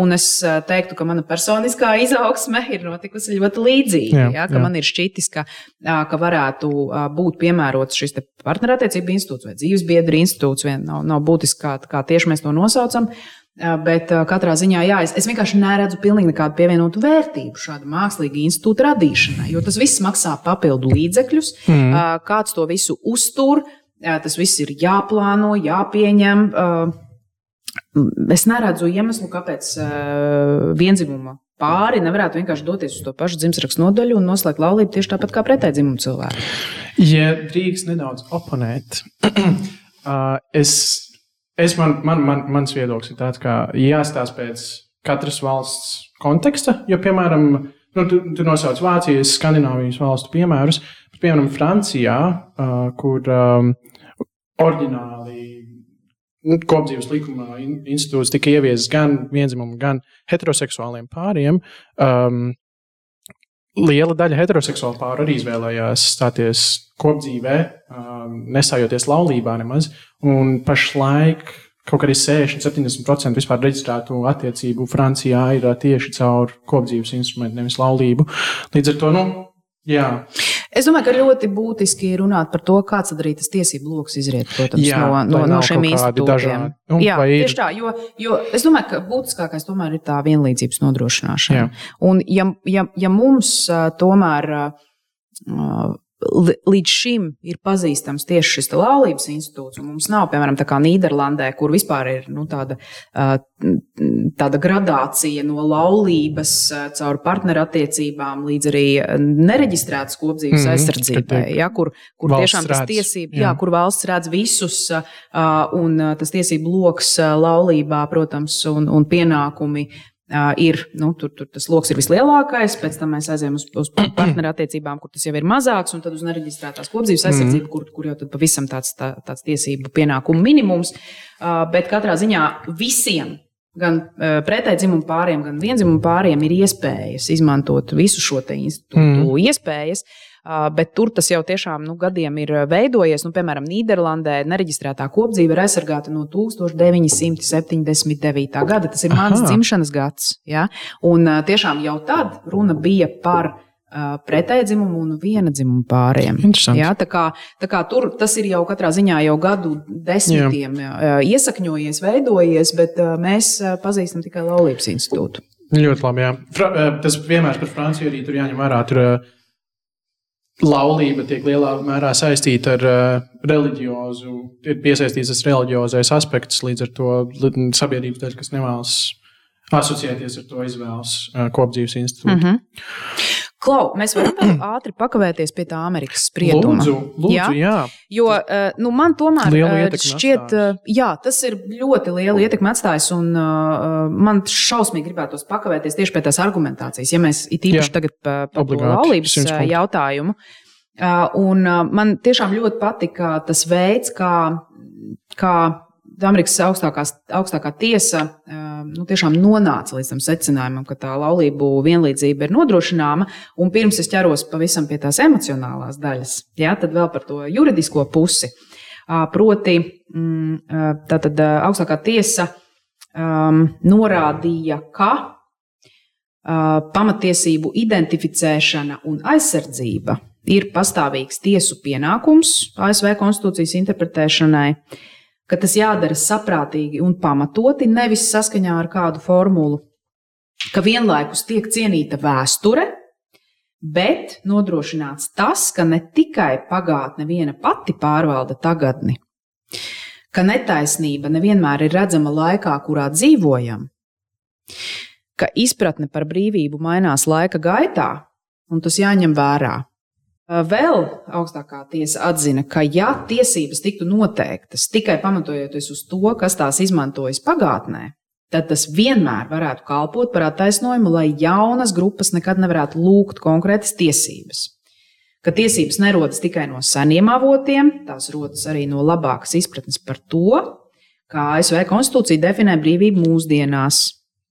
Un es teiktu, ka mana personiskā izaugsme ir notikusi ļoti līdzīga. Jā, ja, ka jā. man ir šķitis, ka, ka varētu būt piemērots šis partnerattiecību institūts vai dzīvesbiedri institūts. Vien nav, nav būtiski, kā, kā tieši mēs to nosaucam. Bet katrā ziņā, jā, es, es vienkārši neredzu pilnīgi nekādu pievienotu vērtību šāda mākslīga institūta radīšanai, jo tas viss maksā papildu līdzekļus, mm. kāds to visu uztur, tas viss ir jāplāno, jāpieņem. Es neredzu iemeslu, kāpēc vienzimuma pāri nevarētu vienkārši doties uz to pašu dzimšanas nodaļu un noslēgt laulību tieši tāpat kā pretēdzimumu cilvēku. Ja drīkst nedaudz oponēt, es Es man, man, man, mans viedoklis ir tāds, ka jāstāsta pēc katras valsts konteksta. Jo, piemēram, nu, tu, tu nosauc Vācijas, Skandināvijas valstu piemērus, bet, piemēram, Francijā, uh, kur um, oriģināli kopdzīves likuma institūts tika ieviesis gan vienzimumu, gan heteroseksuāliem pāriem. Um, liela daļa heteroseksuālu pāru arī izvēlējās stāties kopdzīvē, um, nesājoties laulībā nemaz. Un pašlaik kaut arī 60-70% vispār reģistrētu attiecību Francijā ir uh, tieši caur kopdzīves instrumentu, nevis laulību. Līdz ar to, nu, jā. Es domāju, ka ļoti būtiski ir runāt par to, kāds tad arī tas tiesību lokus izriet protams, Jā, no, no, no šiem institūtiem. Jā, tieši tā, jo, jo es domāju, ka būtiskākais tomēr ir tā vienlīdzības nodrošināšana. Jā. Un ja, ja, ja mums tomēr līdz šim ir pazīstams tieši šis laulības institūts. Mums nav, piemēram, tā kā Nīderlandē, kur vispār ir nu, tāda, tāda gradācija no laulības caur partnerattiecībām līdz arī nereģistrētas kopdzīves mm, aizsardzībai, ja, kur, kur tiešām tas tiesība, jā. Jā, kur valsts redz visus un tas tiesību lokus laulībā, protams, un, un pienākumi Uh, ir, nu, tur, tur tas lokus ir vislielākais, pēc tam mēs aizējām uz, uz partnerattiecībām, kur tas jau ir mazāks, un tad uz nereģistrētās kopdzīves aizsardzību, mm. kur, kur jau pavisam tāds, tā, tāds tiesību pienākumu minimums. Uh, bet katrā ziņā visiem gan uh, pretēji dzimumu pāriem, gan vienzimumu pāriem ir iespējas izmantot visu šo institūtu mm. iespējas. Uh, bet tur tas jau tiešām nu, gadiem ir veidojies. Nu, piemēram, Nīderlandē nereģistrētā kopdzīve ir aizsargāta no 1979. gada. Tas ir mans Aha. dzimšanas gads. Ja? Un uh, tiešām jau tad runa bija par pretēji dzimumu un viena dzimuma pāriem. Jā, tā kā, tā kā tur tas ir jau katrā ziņā jau gadu desmitiem jā. iesakņojies, veidojies, bet mēs pazīstam tikai laulības institūtu. Ļoti labi. Jā. Fra, tas vienmēr par Franciju arī tur jāņem vērā. Tur, Laulība tiek lielā mērā saistīta ar uh, reliģiozu, ir piesaistīts tas reliģiozais aspekts, līdz ar to sabiedrības daļa, kas nevēlas asociēties ar to izvēles uh, kopdzīves institūtu. Mm -hmm. Klau, mēs varam ātri pakavēties pie tā Amerikas sprieduma. Lūdzu, lūdzu, jā? jā. Jo eh, nu, man tomēr eh, šķiet, atstājis. Eh, jā, tas ir ļoti liela ietekme atstājis, un uh, man šausmīgi gribētos pakavēties tieši pie tās argumentācijas, ja mēs it īpaši jā, tagad par laulības jautājumu. Uh, un uh, man tiešām ļoti patika tas veids, kā, kā Amerikas augstākās, augstākā tiesa nu, tiešām nonāca līdz tam secinājumam, ka tā laulību vienlīdzība ir nodrošināma. Un pirms es ķeros pavisam pie tās emocionālās daļas, jā, tad vēl par to juridisko pusi. Proti, mm, tātad augstākā tiesa um, norādīja, ka pamatiesību identificēšana un aizsardzība ir pastāvīgs tiesu pienākums ASV konstitūcijas interpretēšanai. Uh, ka tas jādara saprātīgi un pamatoti, nevis saskaņā ar kādu formulu, ka vienlaikus tiek cienīta vēsture, bet nodrošināts tas, ka ne tikai pagātne viena pati pārvalda tagadni, ka netaisnība nevienmēr ir redzama laikā, kurā dzīvojam, ka izpratne par brīvību mainās laika gaitā, un tas jāņem vērā. Vēl augstākā tiesa atzina, ka, ja tiesības tiktu noteiktas tikai pamatojoties uz to, kas tās izmantojas pagātnē, tad tas vienmēr varētu kalpot par attaisnojumu, lai jaunas grupas nekad nevarētu lūgt konkrētas tiesības. Ka tiesības nerodas tikai no seniem avotiem, tās rodas arī no labākas izpratnes par to, kā ASV konstitūcija definē brīvību mūsdienās,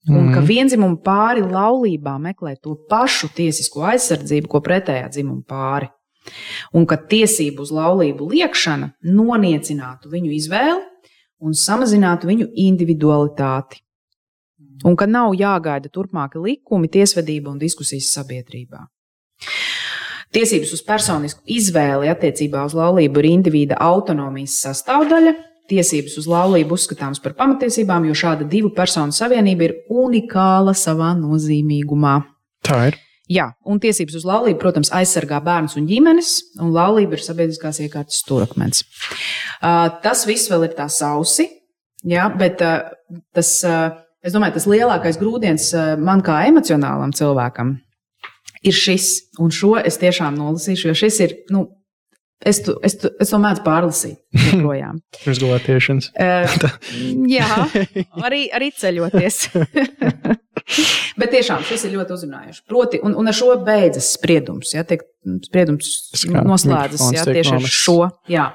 Un ka mhm. vienzimuma pāri laulībā meklē to pašu tiesisko aizsardzību, ko pretējā dzimuma pāri. Un ka tiesību uz laulību liekšana noniecinātu viņu izvēli un samazinātu viņu individualitāti. Un ka nav jāgaida turpmāki likumi, tiesvedība un diskusijas sabiedrībā. Tiesības uz personisku izvēli attiecībā uz laulību ir individa autonomijas sastāvdaļa, tiesības uz laulību uzskatāmas par pamatiesībām, jo šāda divu personu savienība ir unikāla savā nozīmīgumā. Tā ir. Jā, un tiesības uz laulību, protams, aizsargā bērnus un ģimenes, un laulība ir sabiedriskās iekārtas stūrakmens. Uh, tas viss vēl ir tā sausi, jā, bet uh, tas, uh, es domāju, tas lielākais grūdienis man kā emocionālam cilvēkam ir šis, un šo es tiešām nolasīšu, jo šis ir, nu, Es, tu, es, tu, es to mēdzu pārlasīt. Joprojām. Izglābšanas. uh, jā, arī, arī ceļoties. Bet tiešām šis ir ļoti uzrunājošs. Proti, un, un ar šo beidzas spriedums. Ja, tiek, spriedums kā, noslēdzas ja, tieši ar šo. Jā.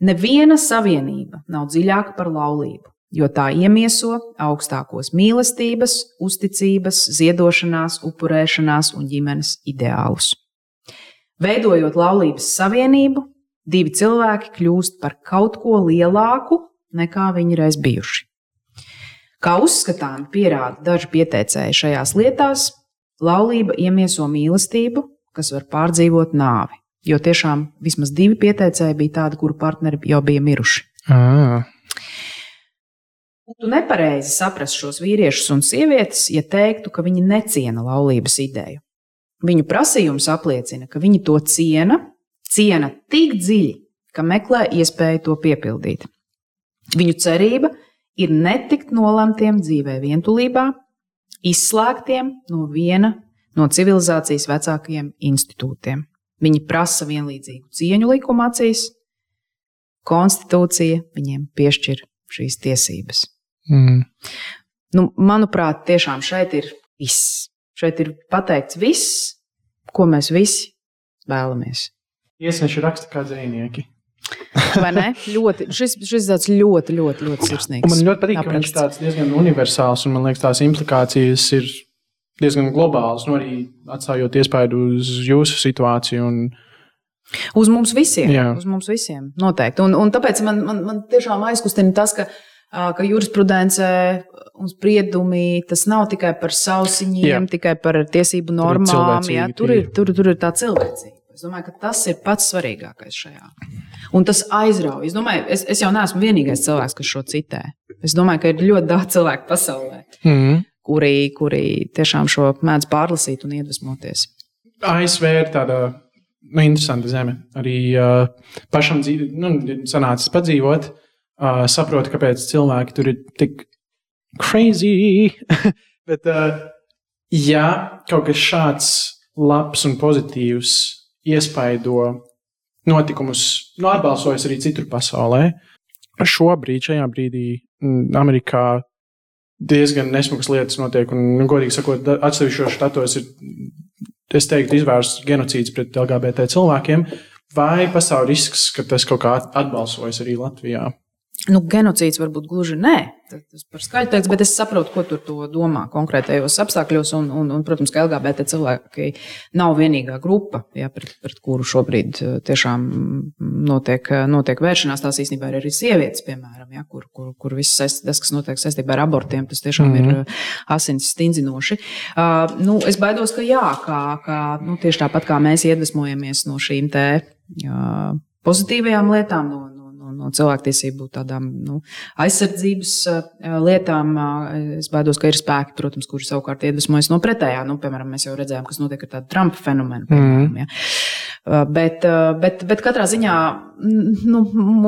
Neviena savienība nav dziļāka par laulību, jo tā iemieso augstākos mīlestības, uzticības, ziedošanās, upurēšanās un ģimenes ideālus. Veidojot laulības savienību, divi cilvēki kļūst par kaut ko lielāku nekā viņi reiz bijuši. Kā uzskatām, pierāda daži pieteicēji šajās lietās, laulība iemieso mīlestību, kas var pārdzīvot nāvi. Jo tiešām vismaz divi pieteicēji bija tādi, kuru partneri jau bija miruši. À. Tu nepareizi saprast šos vīriešus un sievietes, ja teiktu, ka viņi neciena laulības ideju. Viņu prasījums apliecina, ka viņi to ciena, ciena tik dziļi, ka meklē iespēju to piepildīt. Viņu cerība ir netikt nolemtiem dzīvē vientulībā, izslēgtiem no viena no civilizācijas vecākajiem institūtiem. Viņi prasa vienlīdzīgu cieņu likuma acīs, konstitūcija viņiem piešķir šīs tiesības. Mm. Nu, manuprāt, tiešām šeit ir viss. Šeit ir pateikts viss, ko mēs visi vēlamies. Iesnieši raksta kā dzinieki. Vai ne? Ļoti, šis, šis tāds ļoti, ļoti, ļoti sirsnīgs. Man ļoti patīk, ka viņš tāds diezgan universāls un man liekas, tās implikācijas ir diezgan globālas. Nu, arī atstājot iespaidu uz jūsu situāciju. Un, Uz mums visiem. Jā. Uz mums visiem. Noteikti. Un, un tāpēc man, man, man tiešām aizkustina tas, ka, ka jurisprudence un spriedumi tas nav tikai par sausiņiem, Jā. tikai par tiesību ir normām. cilvēcīgi Jā, tur, ir, tur, tur ir tā cilvēcība. Es domāju, ka tas ir pats svarīgākais šajā. Un tas aizrauja. Es, domāju, es, es jau neesmu vienīgais cilvēks, kas šo citē. Es domāju, ka ir ļoti daudz cilvēku pasaulē, mm. kuri, kuri tiešām šo mēdz pārlasīt un iedvesmoties. ASV ir tāda nu, interesanta zeme. Arī uh, pašam dzīve, nu, ir sanācis padzīvot, uh, saprotu, kāpēc cilvēki tur ir tik crazy. Bet, uh, ja kaut kas šāds labs un pozitīvs iespaido notikumus, nu, atbalsojas arī citur pasaulē, šobrīd, šajā brīdī, mm, Amerikā diezgan nesmugas lietas notiek. Un, nu, godīgi sakot, atsevišķos štatos ir, es teiktu, izvērsts genocīds pret LGBT cilvēkiem. Vai pastāv risks, ka tas kaut kā atbalsojas arī Latvijā? Nu, genocīds varbūt gluži nē, tas par skaļu teiks, bet es saprotu, ko tur to domā konkrētajos apstākļos. Un, un, un, protams, ka LGBT cilvēki nav vienīgā grupa, ja, pret, pret kuru šobrīd eh, tiešām notiek, notiek vēršanās. Tās īstenībā ir arī sievietes, piemēram, ja, kur, kur, kur viss saist, tas, kas notiek saistībā ar abortiem, tas tiešām mm -hmm. ir eh, asins stingzinoši. Uh, nu, es baidos, ka jā, kā, kā, nu, tieši tāpat kā mēs iedvesmojamies no šīm te, uh, pozitīvajām lietām, no, no, cilvēktiesību tādām nu, aizsardzības uh, lietām. Uh, es baidos, ka ir spēki, protams, kuri savukārt iedvesmojas no pretējā. Nu, piemēram, mēs jau redzējām, kas notiek ar tādu Trumpa fenomenu. Piemēram, ja. Uh, Bet, bet, bet katrā ziņā mm, nu,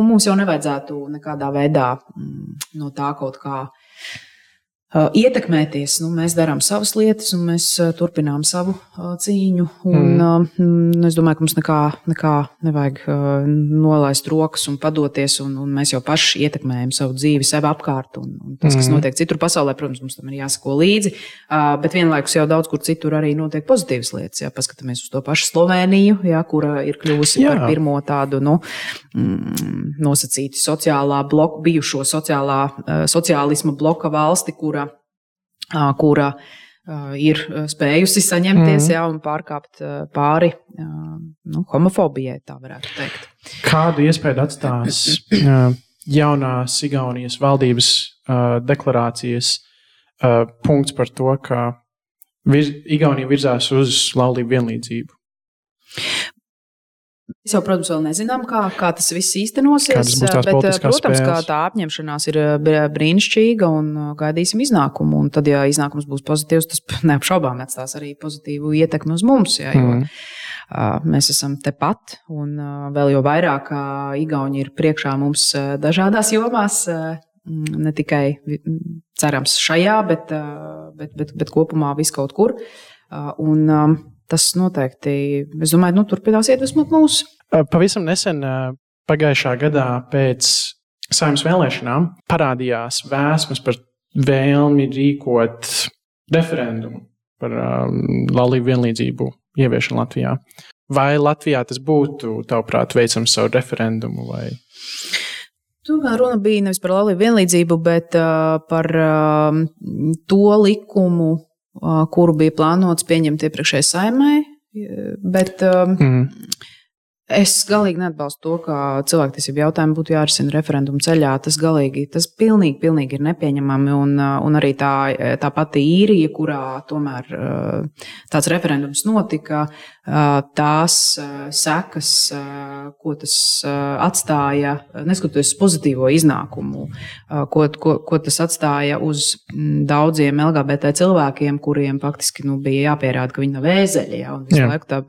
mums jau nevajadzētu nekādā veidā mm, no tā kaut kā uh, ietekmēties. Nu, mēs darām savas lietas, un mēs turpinām savu cīņu. Un, mm. uh, es domāju, ka mums nekā, nekā nevajag nolaist rokas un padoties. Un, un mēs jau paši ietekmējam savu dzīvi, sev apkārt. Un, un tas, kas Mhm. notiek citur pasaulē, protams, mums tam ir jāsako līdzi. Bet vienlaikus jau daudz kur citur arī notiek pozitīvas lietas. Ja paskatāmies uz to pašu Sloveniju, ja, kura ir kļuvusi Jā. par pirmo tādu nu, mm, nosacītu sociālā bloka, bijušo sociālā, sociālisma bloka valsti, kura, ā, kura ir spējusi saņemties Mhm. jā, un pārkāpt pāri nu, homofobijai, tā varētu teikt. Kādu iespēju atstās jaunās Igaunijas valdības deklarācijas punkts par to, ka vir, Igaunija virzās uz laulību vienlīdzību? Mēs jau, protams, vēl nezinām, kā, kā tas viss īstenosies. Bet, politiskās protams, spēles? tā apņemšanās ir br- brīnišķīga un uh, gaidīsim iznākumu. Un tad, ja iznākums būs pozitīvs, tas neapšaubām atstās arī pozitīvu ietekmi uz mums. Jā, jo, uh, mēs esam tepat, un vēl jau vairāk uh, Igauni ir priekšā mums dažādās jomās. mm, Ne tikai mm, cerams šajā, bet, bet, bet, bet kopumā viskaut kur. Un, tas noteikti, es domāju, nu, turpinās iedvesmot mūsu. Uh, Pavisam nesen, pagājušā gadā pēc saimnes vēlēšanām, parādījās vēsmas par vēlmi rīkot referendumu par um, laulību vienlīdzību ieviešanu Latvijā. Vai Latvijā tas būtu, tavuprāt, veicams savu referendumu? Vai? Gan runa bija nevis par laulību vienlīdzību, bet uh, par uh, to likumu, kuru bija plānots pieņemt iepriekšējai saimai. Bet Mm. es galīgi neatbalstu to, ka cilvēktiesību jautājumi būtu jārisina referendumu ceļā. Tas galīgi, tas pilnīgi, pilnīgi ir nepieņemami. Un, un arī tā, tā pati īrija, kurā tomēr tāds referendums notika, tās uh, sekas, uh, ko tas atstāja, neskatoties uz pozitīvo iznākumu, ko, ko, ko tas atstāja uz mm, daudziem LGBT cilvēkiem, kuriem faktiski nu, bija jāpierāda, ka viņi nav vēzeļi. Ja, visu Jā. laiku tā,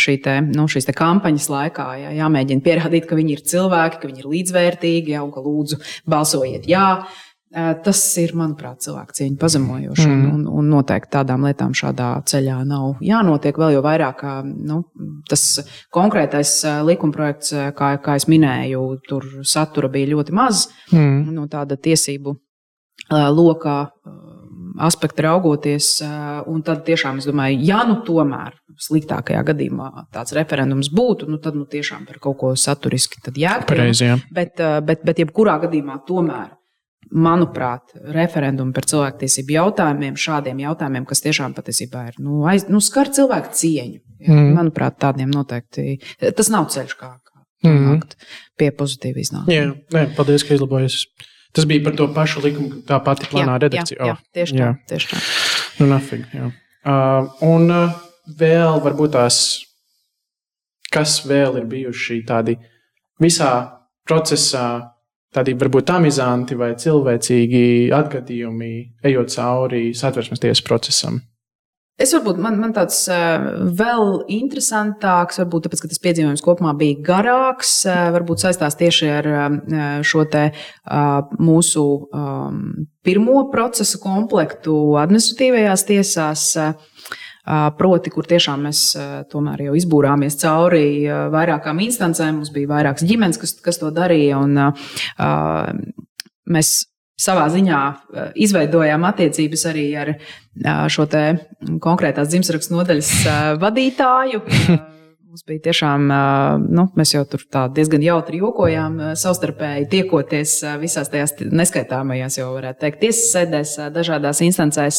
šī te, nu, šīs te kampaņas laikā ja, jāmēģina pierādīt, ka viņi ir cilvēki, ka viņi ir līdzvērtīgi, ja, un ka lūdzu balsojiet jā. Uh, Tas ir, manuprāt, cilvēku cieņu pazemojoši. Mm. Un, un noteikti tādām lietām šādā ceļā nav jānotiek. Vēl jau vairāk, ka nu, tas konkrētais likumprojekts, kā, kā es minēju, tur satura bija ļoti maz Mm. no tāda tiesību lokā. aspekta raugoties. Un tad tiešām es domāju, ja nu tomēr sliktākajā gadījumā tāds referendums būtu, nu tad nu tiešām par kaut ko saturiski jēgpilnu. Bet, bet, bet jebkurā gadījumā tomēr. Manuprāt, referendumi par cilvēktiesību jautājumiem, šādiem jautājumiem, kas tiešām patiesībā ir nu, aiz, nu, skar cilvēku cieņu. Ja, mm. Manuprāt, tādiem noteikti tas nav ceļš, kā, kā mm. nākt pie pozitīva iznākuma. Jā, nē, paldies, ka izlabojies. Tas bija par to pašu likumu, tā pati plānā redakcija. Jā, jā, oh, tieši tā. Jā. Tieši tā. Nu, nafig, jā. Uh, un uh, vēl varbūt tās, kas vēl ir bijuši tādi visā procesā, tādi varbūt amizanti vai cilvēcīgi atgadījumi, ejot cauri satversmes tiesas procesam. Es varbūt man, man tāds vēl interesantāks, varbūt tāpēc, ka tas piedzīvojums kopumā bija garāks, varbūt saistās tieši ar šo te mūsu pirmo procesu komplektu administratīvajās tiesās. Proti, kur tiešām mēs tomēr jau izbūrāmies cauri vairākām instancēm, mums bija vairākas ģimenes, kas, kas to darīja. Un, mēs savā ziņā izveidojām attiecības arī ar šo konkrētās dzimšanas nodaļas vadītāju. Mums bija tiešām, nu, mēs jau tur diezgan jautri jokojām, savstarpēji tiekoties visās tajās neskaitāmajās, jau varētu teikt, tiesas sēdēs, dažādās instancēs.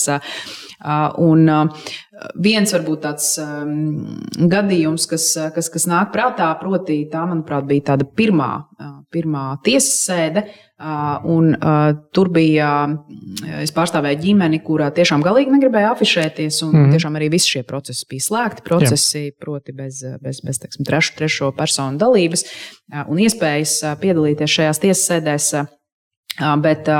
Un viens varbūt tāds gadījums, kas, kas, kas nāk prātā, proti, tā, manuprāt, bija tāda pirmā, pirmā tiesas sēde, Un, uh, tur bija, es pārstāvēju ģimeni, kurā tiešām galīgi negribēja afišēties. Un mm. tiešām arī visi šie procesi bija slēgti. Procesi, Jā. proti, bez, bez, bez teiksim, trešo, trešo personu dalības un iespējas piedalīties šajās tiesas sēdēs. Bet,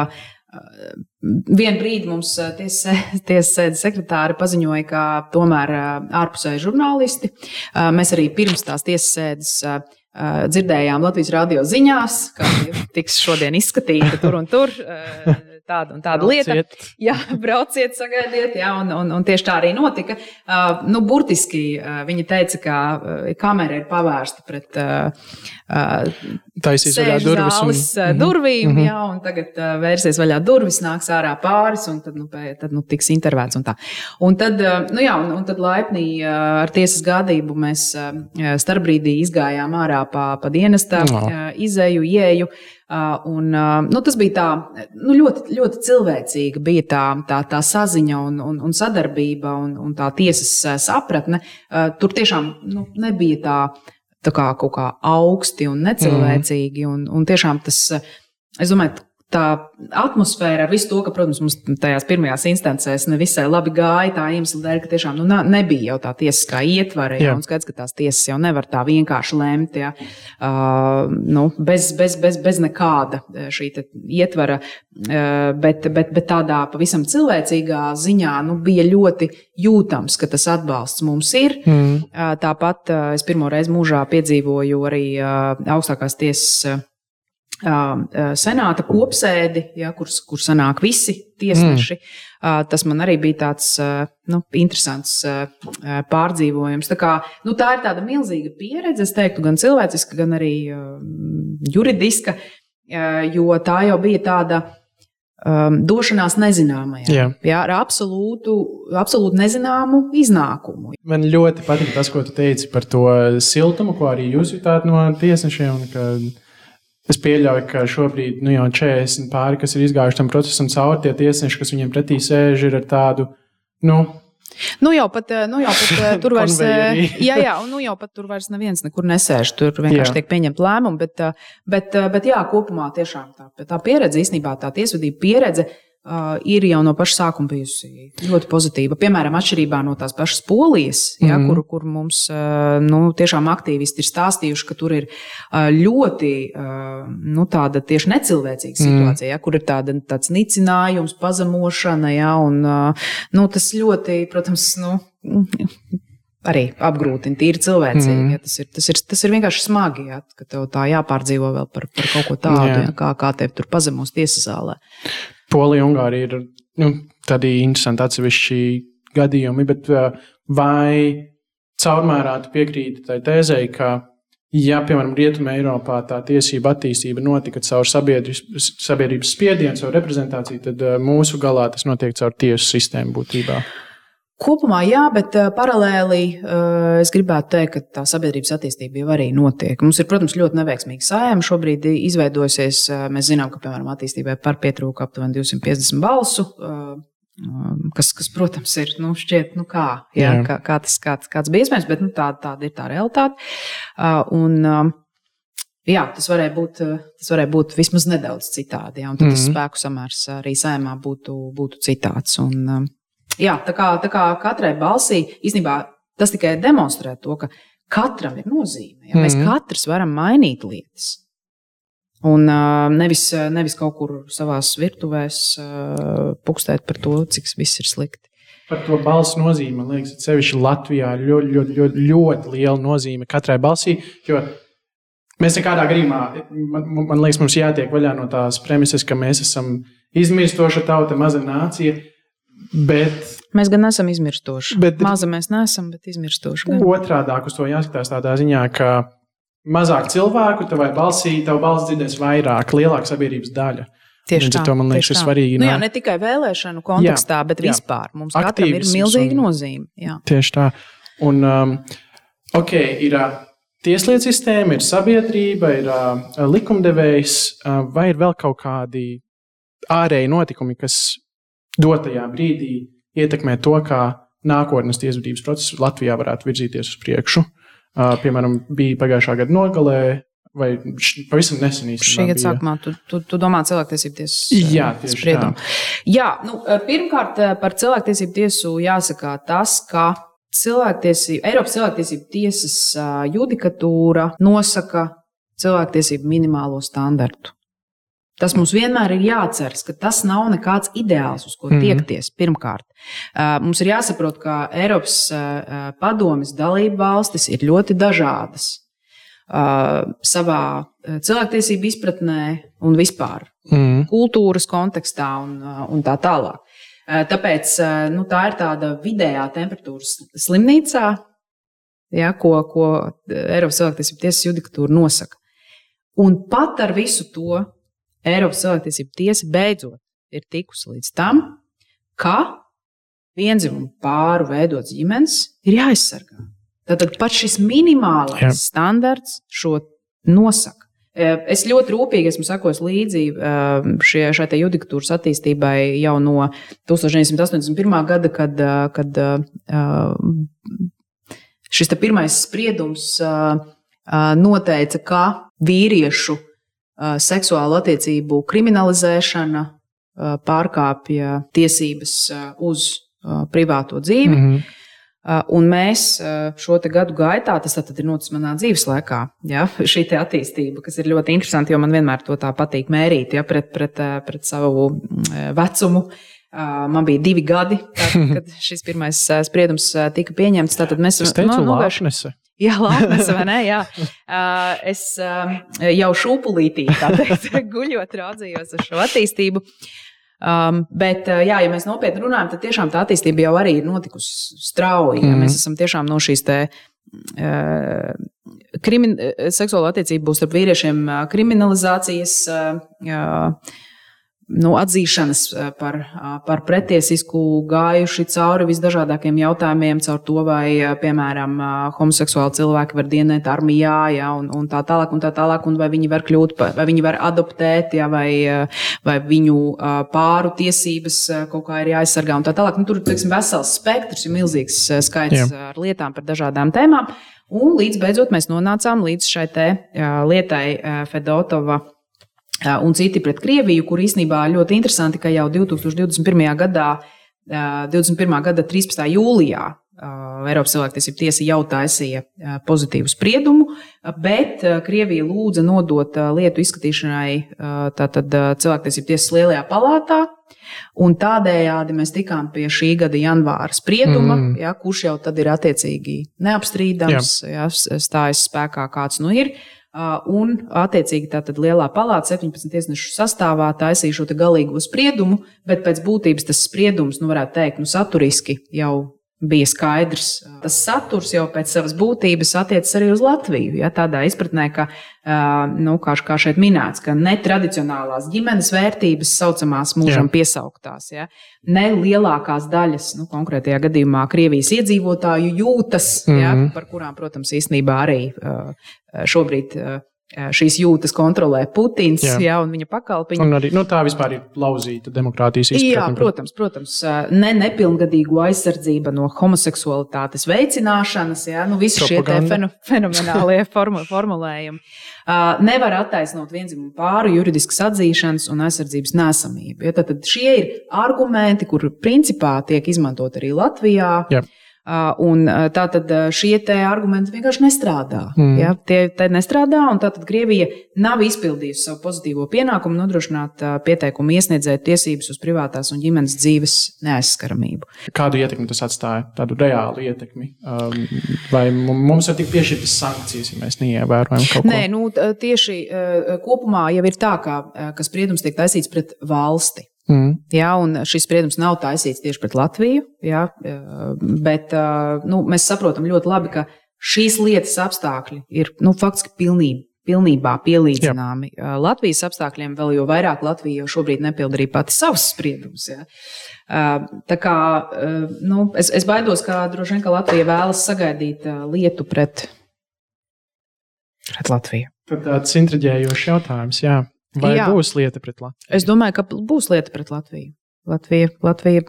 Vienu brīdi mums tiesas sēdes sekretāri paziņoja, ka tomēr ārpusēji žurnālisti. Mēs arī pirms tās tiesas sēdes dzirdējām Latvijas radio ziņās, ka tiks šodien izskatīta tur un tur. Uh, tāda un tāda brauciet. lieta. Jā, brauciet, sagaidiet, jā, un, un, un tieši tā arī notika. Uh, nu, burtiski uh, viņa teica, ka uh, kamera ir pavērsta pret uh, taisīs vaļā durvis. Un... Uh, durvīm, mm -hmm. jā, un tagad uh, vērsies vaļā durvis, nāks ārā pāris, un tad, nu, pēc, tad nu, tiks intervēts un tā. Un tad, uh, nu jā, un, un tad laipni uh, ar tiesas gādību mēs uh, starpbrīdī izgājām ārā pa, pa dienestā, no. uh, izēju, ieju. Un, nu, tas bija tā, nu, ļoti, ļoti cilvēcīga bija tā, tā, tā saziņa un, un, un sadarbība un, un tā tiesas sapratne. Tur tiešām nu, nebija tā tā kā kaut kā augsti un necilvēcīgi. Mm. Un, un tiešām tas, es domāju, tā atmosfēra ar visu to, ka, protams, mums tajās pirmajās instancēs nevisai labi gāja tā iemesla dēļ, ka tiešām nu, nebija jau tā tiesiskā ietvara. Jā, un skaidrs, ka tās tiesas jau nevar tā vienkārši lemt, ja, uh, nu, bez, bez, bez, bez nekāda šī ietvara, uh, bet, bet, bet tādā pavisam cilvēcīgā ziņā nu, bija ļoti jūtams, ka tas atbalsts mums ir. Mm. Uh, tāpat uh, es pirmo reizi mūžā piedzīvoju arī uh, augstākās tiesas senāta kopsēdi, ja, kur, kur sanāk visi tiesneši. Mm. Tas man arī bija tāds nu, interesants pārdzīvojums. Tā, kā, nu, tā ir tāda milzīga pieredze, es teiktu, gan cilvēciska, gan arī juridiska, jo tā jau bija tāda. Um, došanās nezināmajā, jā. Jā, ar absolūtu, absolūtu nezināmu iznākumu. Man ļoti patīk tas, ko tu teici par to siltumu, ko arī jūs jutāt no tiesnešiem. Kad Es pieļauju, ka šobrīd nu, jau 40 pāri, kas ir izgājuši tam procesam cauri, tie tiesneši, kas viņiem pretī sēž, ir ar tādu. Nu, Nu jau pat, eh, nu jau pat eh, tur vairs, eh, jā, jā, nu jau pat tur vairs neviens nekur nesēž. Tur vienkārši jā. tiek pieņemt lēmumi, bet, bet, bet jā, kopumā tiešām tā, tā pieredze, īstenībā tā tiesvedība pieredze Uh, ir jau no paša sākuma bijusi ļoti pozitīva. Piemēram, atšķirībā no tās pašas polijas, mm. ja, kur, kur mums uh, nu, tiešām aktīvisti ir stāstījuši, ka tur ir uh, ļoti uh, nu, tāda tieši necilvēcīga mm. situācija, ja, kur ir tāda, tāds nicinājums, pazemošana, ja, un uh, nu, tas ļoti, protams, nu, arī apgrūtina tīri cilvēcīgi. Mm. Ja, tas, ir, tas, ir, tas ir vienkārši smagi, ja, ka tev tā jāpārdzīvo vēl par, par kaut ko tādu, ja, kā, kā tev tur pazemos tiesas zālē. Polija, Ungārija ir nu, tādi interesanti atsevišķi gadījumi, bet vai caurmērā tu piekrīti tai tēzei, ka ja, piemēram, Rietumē Eiropā tā tiesība attīstība notika caur sabiedrības, spiedienu, caur reprezentāciju, tad mūsu galā tas notiek caur tiesu sistēmu būtībā. Kopumā jā, bet uh, paralēli uh, es gribētu teikt, ka tā sabiedrības attīstība jau arī notiek. Mums ir, protams, ļoti neveiksmīga sājuma šobrīd izveidojusies. Uh, mēs zinām, ka, piemēram, attīstībai par pietrūka aptuveni 250 balsu. Uh, Kas, kas, protams, ir nu, šķiet, nu kā, jā, jā. Kā, kā tas kāds, kāds bija iespējams, bet nu, tā, tāda ir tā realitāte. Un, uh, jā, tas varēja būt, tas varēja būt vismaz nedaudz citādi. Jā, un tad mm -hmm. tas mhm. spēku samērs arī saimā būtu, būtu citāds. Un, uh, Jā, tā kā, tā kā katrai balsī īstenībā tas tikai demonstrē to, ka katram ir nozīme. Ja? Mēs mm -hmm. katrs varam mainīt lietas. Un uh, nevis, nevis kaut kur savā virtuvē uh, pukstēt par to, cik viss ir slikti. Par to balsu nozīmi, man liekas, sevišķi Latvijā ir ļoti, ļoti, ļoti, ļoti liela nozīme katrai balsī. Jo mēs nekādā gadījumā, man, man liekas, mums jātiek vaļā no tās premises, ka mēs esam izmirstoša tauta, maza nācija. Bet, mēs gan esam izmirstoši. Bet, Maza mēs neesam, bet izmirstoši. Otrādi uz to jāskatās tādā ziņā, ka mazāk cilvēku tavai balsī, tavu balsi dzirdēs vairāk, lielāka sabiedrības daļa. Tieši tā, to man liekas, ir svarīgi. Nu, jā, ne tikai vēlēšanu kontekstā, jā, bet jā. vispār. Mums Aktīvisms katram ir milzīga nozīme. Jā. Tieši tā. Un, um, ok, ir uh, tieslietu sistēma, ir sabiedrība, ir uh, likumdevējs, uh, vai ir vēl kaut kādi ārēji notikumi, kas dotajā brīdī ietekmē to, kā nākotnes tiesvedības process Latvijā varētu virzīties uz priekšu. Uh, piemēram, bija pagājušā gada nogalē, vai pavisam nesen īstenībā. Šī gada sākumā tu, tu, tu domā cilvēktiesību tiesas Jā, spriedumu. tā. Jā, nu, pirmkārt par cilvēktiesību tiesu jāsaka tas, ka cilvēktiesību, Eiropas cilvēktiesību tiesas judikatūra nosaka cilvēktiesību minimālo standartu. Tas mums vienmēr ir jāatceras, ka tas nav nekāds ideāls, uz ko mm. tiekties. Pirmkārt, mums ir jāsaprot, ka Eiropas padomes dalība valstis ir ļoti dažādas savā cilvēktiesību izpratnē un vispār mm. kultūras kontekstā un, un tā tālāk. Tāpēc nu, tā ir tāda vidējā temperatūras slimnīcā, ja, ko, ko Eiropas cilvēktiesību tiesas judikatūra nosaka. Un pat ar visu to Eiropas cilvēktiesība tiesa beidzot ir tikusi līdz tam, ka vienzimumu pāru veidots ģimenes ir jāaizsargā. Tātad pat šis minimālais Jā. standarts šo nosaka. E, es ļoti rūpīgi esmu sekojis līdzi e, šie, šai judikatūras attīstībai jau no 1981. gada, kad, e, kad šis pirmais spriedums noteica, ka vīriešu seksuālu attiecību kriminalizēšana pārkāpja tiesības uz privāto dzīvi. Mm -hmm. Un mēs šo gadu gaitā, tas ir noticis manā dzīves laikā, ja, šī attīstība, kas ir ļoti interesanti, jo man vienmēr to tā patīk mērīt ja, pret, pret, pret savu vecumu. Man bija divi gadi, tad, kad šis pirmais spriedums tika pieņemts. Tad mēs tam novēršamies. Jā, labi, vai ne? Jā. Uh, es uh, jau šūpulītī, teikt, guļot, raudzījos uz šo attīstību. Um, bet, uh, jā, ja mēs nopietni runājam, tad tiešām tā attīstība jau arī ir notikusi strauji. Mm. Ja mēs esam tiešām no šīs te, uh, krimin, seksuālo attiecību starp vīriešiem kriminalizācijas. Uh, nu, atzīšanas eh, par, par pretiesisku gājuši cauri visdažādākiem jautājumiem, caur to, vai, piemēram, homoseksuāli cilvēki var dienēt armijā, ja, un, un tā tālāk, un tā tālāk, un vai viņi var kļūt, vai viņi var adoptēt, ja, vai, vai viņu pāru tiesības kaut kā ir jāaizsargā, un tā tālāk. Nu, tur ir vesels spektrs, ir milzīgs skaits Jā. ar lietām par dažādām tēmām. Un līdz beidzot mēs nonācām līdz šai te, lietai Fedotova un citi pret Krieviju, kur īsnībā ļoti interesanti, ka jau 2021. gadā, 21. gada 13. jūlijā Eiropas cilvēktiesība tiesa jau taisīja pozitīvu spriedumu, bet Krievija lūdza nodot lietu izskatīšanai tātad cilvēktiesību tiesas lielajā palātā. Un tādējādi mēs tikām pie šī gada janvāra sprieduma, mm. ja, kurš jau tad ir attiecīgi neapstrīdams, ja, stājas spēkā kāds nu ir. Un, attiecīgi, tātad lielā palāta 17 tiesnešu sastāvā taisīja šo galīgo spriedumu, bet pēc būtības tas spriedums, nu, varētu teikt, nu, saturiski jau bija skaidrs. Tas saturs jau pēc savas būtības attiecas arī uz Latviju. Ja, tādā izpratnē, ka, nu, kā, kā šeit minēts, ka netradicionālās ģimenes vērtības, saucamās mūžam Jā. piesauktās, ja, ne lielākās daļas, nu, konkrētajā gadījumā Krievijas iedzīvotāju jūtas, mm -hmm. ja, mhm. par kurām, protams, īstenībā arī šobrīd šīs jūtas kontrolē Putins jā. Jā, un viņa pakalpiņi. Un arī, nu, tā vispār ir lauzīta demokrātijas izpratne. Jā, protams, protams. Ne nepilngadīgu aizsardzība no homoseksualitātes veicināšanas, jā, nu, visi Propaganda. šie fenomenālie formulējumi. Nevar attaisnot vienzimumu pāru juridiskas atzīšanas un aizsardzības nesamību. Ja, tad, tad šie ir argumenti, kur principā tiek izmantot arī Latvijā. Jā. Un tā tad šie argumenti vienkārši nestrādā. Mm. Ja, tie nestrādā, un tā tad Krievija nav izpildījusi savu pozitīvo pienākumu nodrošināt pieteikumu iesniedzēju tiesības uz privātās un ģimenes dzīves neaizskaramību. Kādu ietekmi tas atstāja? Tādu reālu ietekmi. Vai mums ir tik piešķirtas sankcijas, ja mēs neievērojam kaut ko? Nē, nu, tieši kopumā jau ir tā, ka, ka spriedums tiek taisīts pret valsti. Mm. Jā, un šis spriedums nav taisīts tieši pret Latviju, jā, bet nu, mēs saprotam ļoti labi, ka šīs lietas apstākļi ir nu, faktiski pilnībā, pilnībā pielīdzināmi jā. Latvijas apstākļiem, vēl jo vairāk Latvija jau šobrīd nepilda arī pati savus spriedumus. Tā kā nu, es, es baidos, ka droši vien ka Latvija vēlas sagaidīt lietu pret, pret Latviju. Tad tāds intriģējošs jautājums. Jā. Vai Jā. būs lieta pret Latviju? Es domāju, ka būs lieta pret Latviju. Latvija, Latvija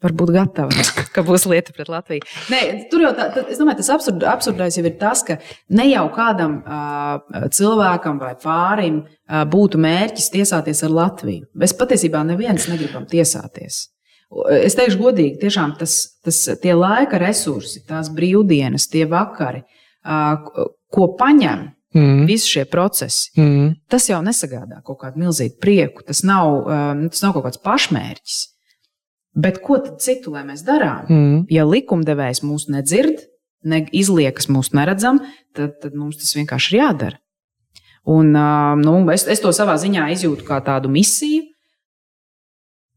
var būt gatava, ka būs lieta pret Latviju. Nē, tur jau tā, tā, es domāju, tas absurd, absurdais jau ir tas, ka ne jau kādam uh, cilvēkam vai pārim uh, būtu mērķis tiesāties ar Latviju. Mēs patiesībā neviens negribam tiesāties. Es teikšu godīgi, tiešām tas, tas tie laika resursi, tās brīvdienas, tie vakari, uh, ko paņem Mm. Visi šie procesi. Mm. Tas jau nesagādā kaut kādu milzīgu prieku. Tas nav, um, tas nav kaut kāds pašmērķis. Bet ko tad citu lai mēs darām? Mm. Ja likumdevējs mūs nedzird, ne izliekas mūs neredzam, tad, tad mums tas vienkārši ir jādara. Un, uh, nu, es, es to savā ziņā izjūtu kā tādu misiju.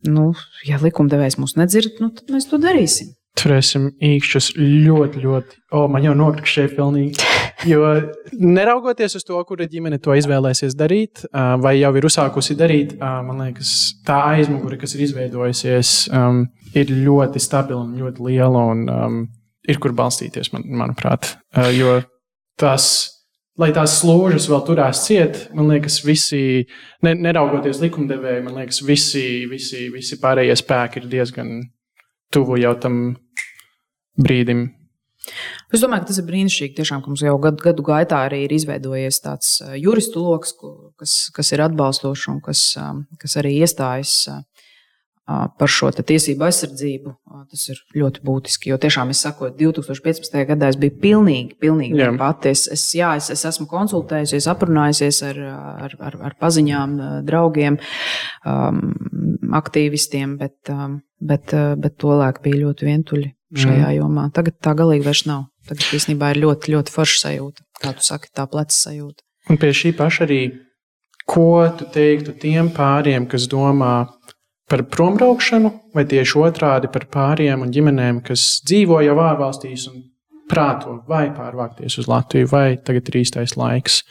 Nu, ja likumdevējs mūs nedzird, nu, tad mēs to darīsim. Turēsim īkšķus ļoti, ļoti. O, man jau nokrišķēja pilnīgi. Jo neraugoties uz to, kura ģimene to izvēlēsies darīt, vai jau ir uzsākusi darīt, man liekas, tā aizmugure, kas ir izveidojusies, ir ļoti stabila un ļoti liela un ir kur balstīties, man, manuprāt. Jo tas, lai tās slūžas vēl turās ciet, man liekas, visi, ne, neraugoties likumdevēji, man liekas, visi, visi, visi pārējie spēki ir diezgan tuvu jau tam brīdim. Es domāju, ka tas ir brīnišķīgi, tiešām, ka mums jau gadu, gadu gaitā arī ir izveidojies tāds juristu lokus, kas, kas ir atbalstošs un kas, kas arī iestājas par šo tiesību aizsardzību. Tas ir ļoti būtiski. Jo tiešām es saku, 2015. gadā es biju pilnīgi, pilnīgi pati. Es, es, jā, es, es esmu konsultējusies, aprunājusies ar, ar, ar, ar paziņām, draugiem, um, aktīvistiem, bet, um, bet, bet tolēk bija ļoti vientuļi šajā mm. jomā. Tagad tā galīgi vairs nav. Tagad īstenībā ir ļoti, ļoti forša sajūta, kā tu saki, tā pleca sajūta. Un pie šī paša arī, ko tu teiktu tiem pāriem, kas domā par prombraukšanu, vai tieši otrādi par pāriem un ģimenēm, kas dzīvo jau ārvalstīs un prāto vai pārvākties uz Latviju, vai tagad ir īstais laiks?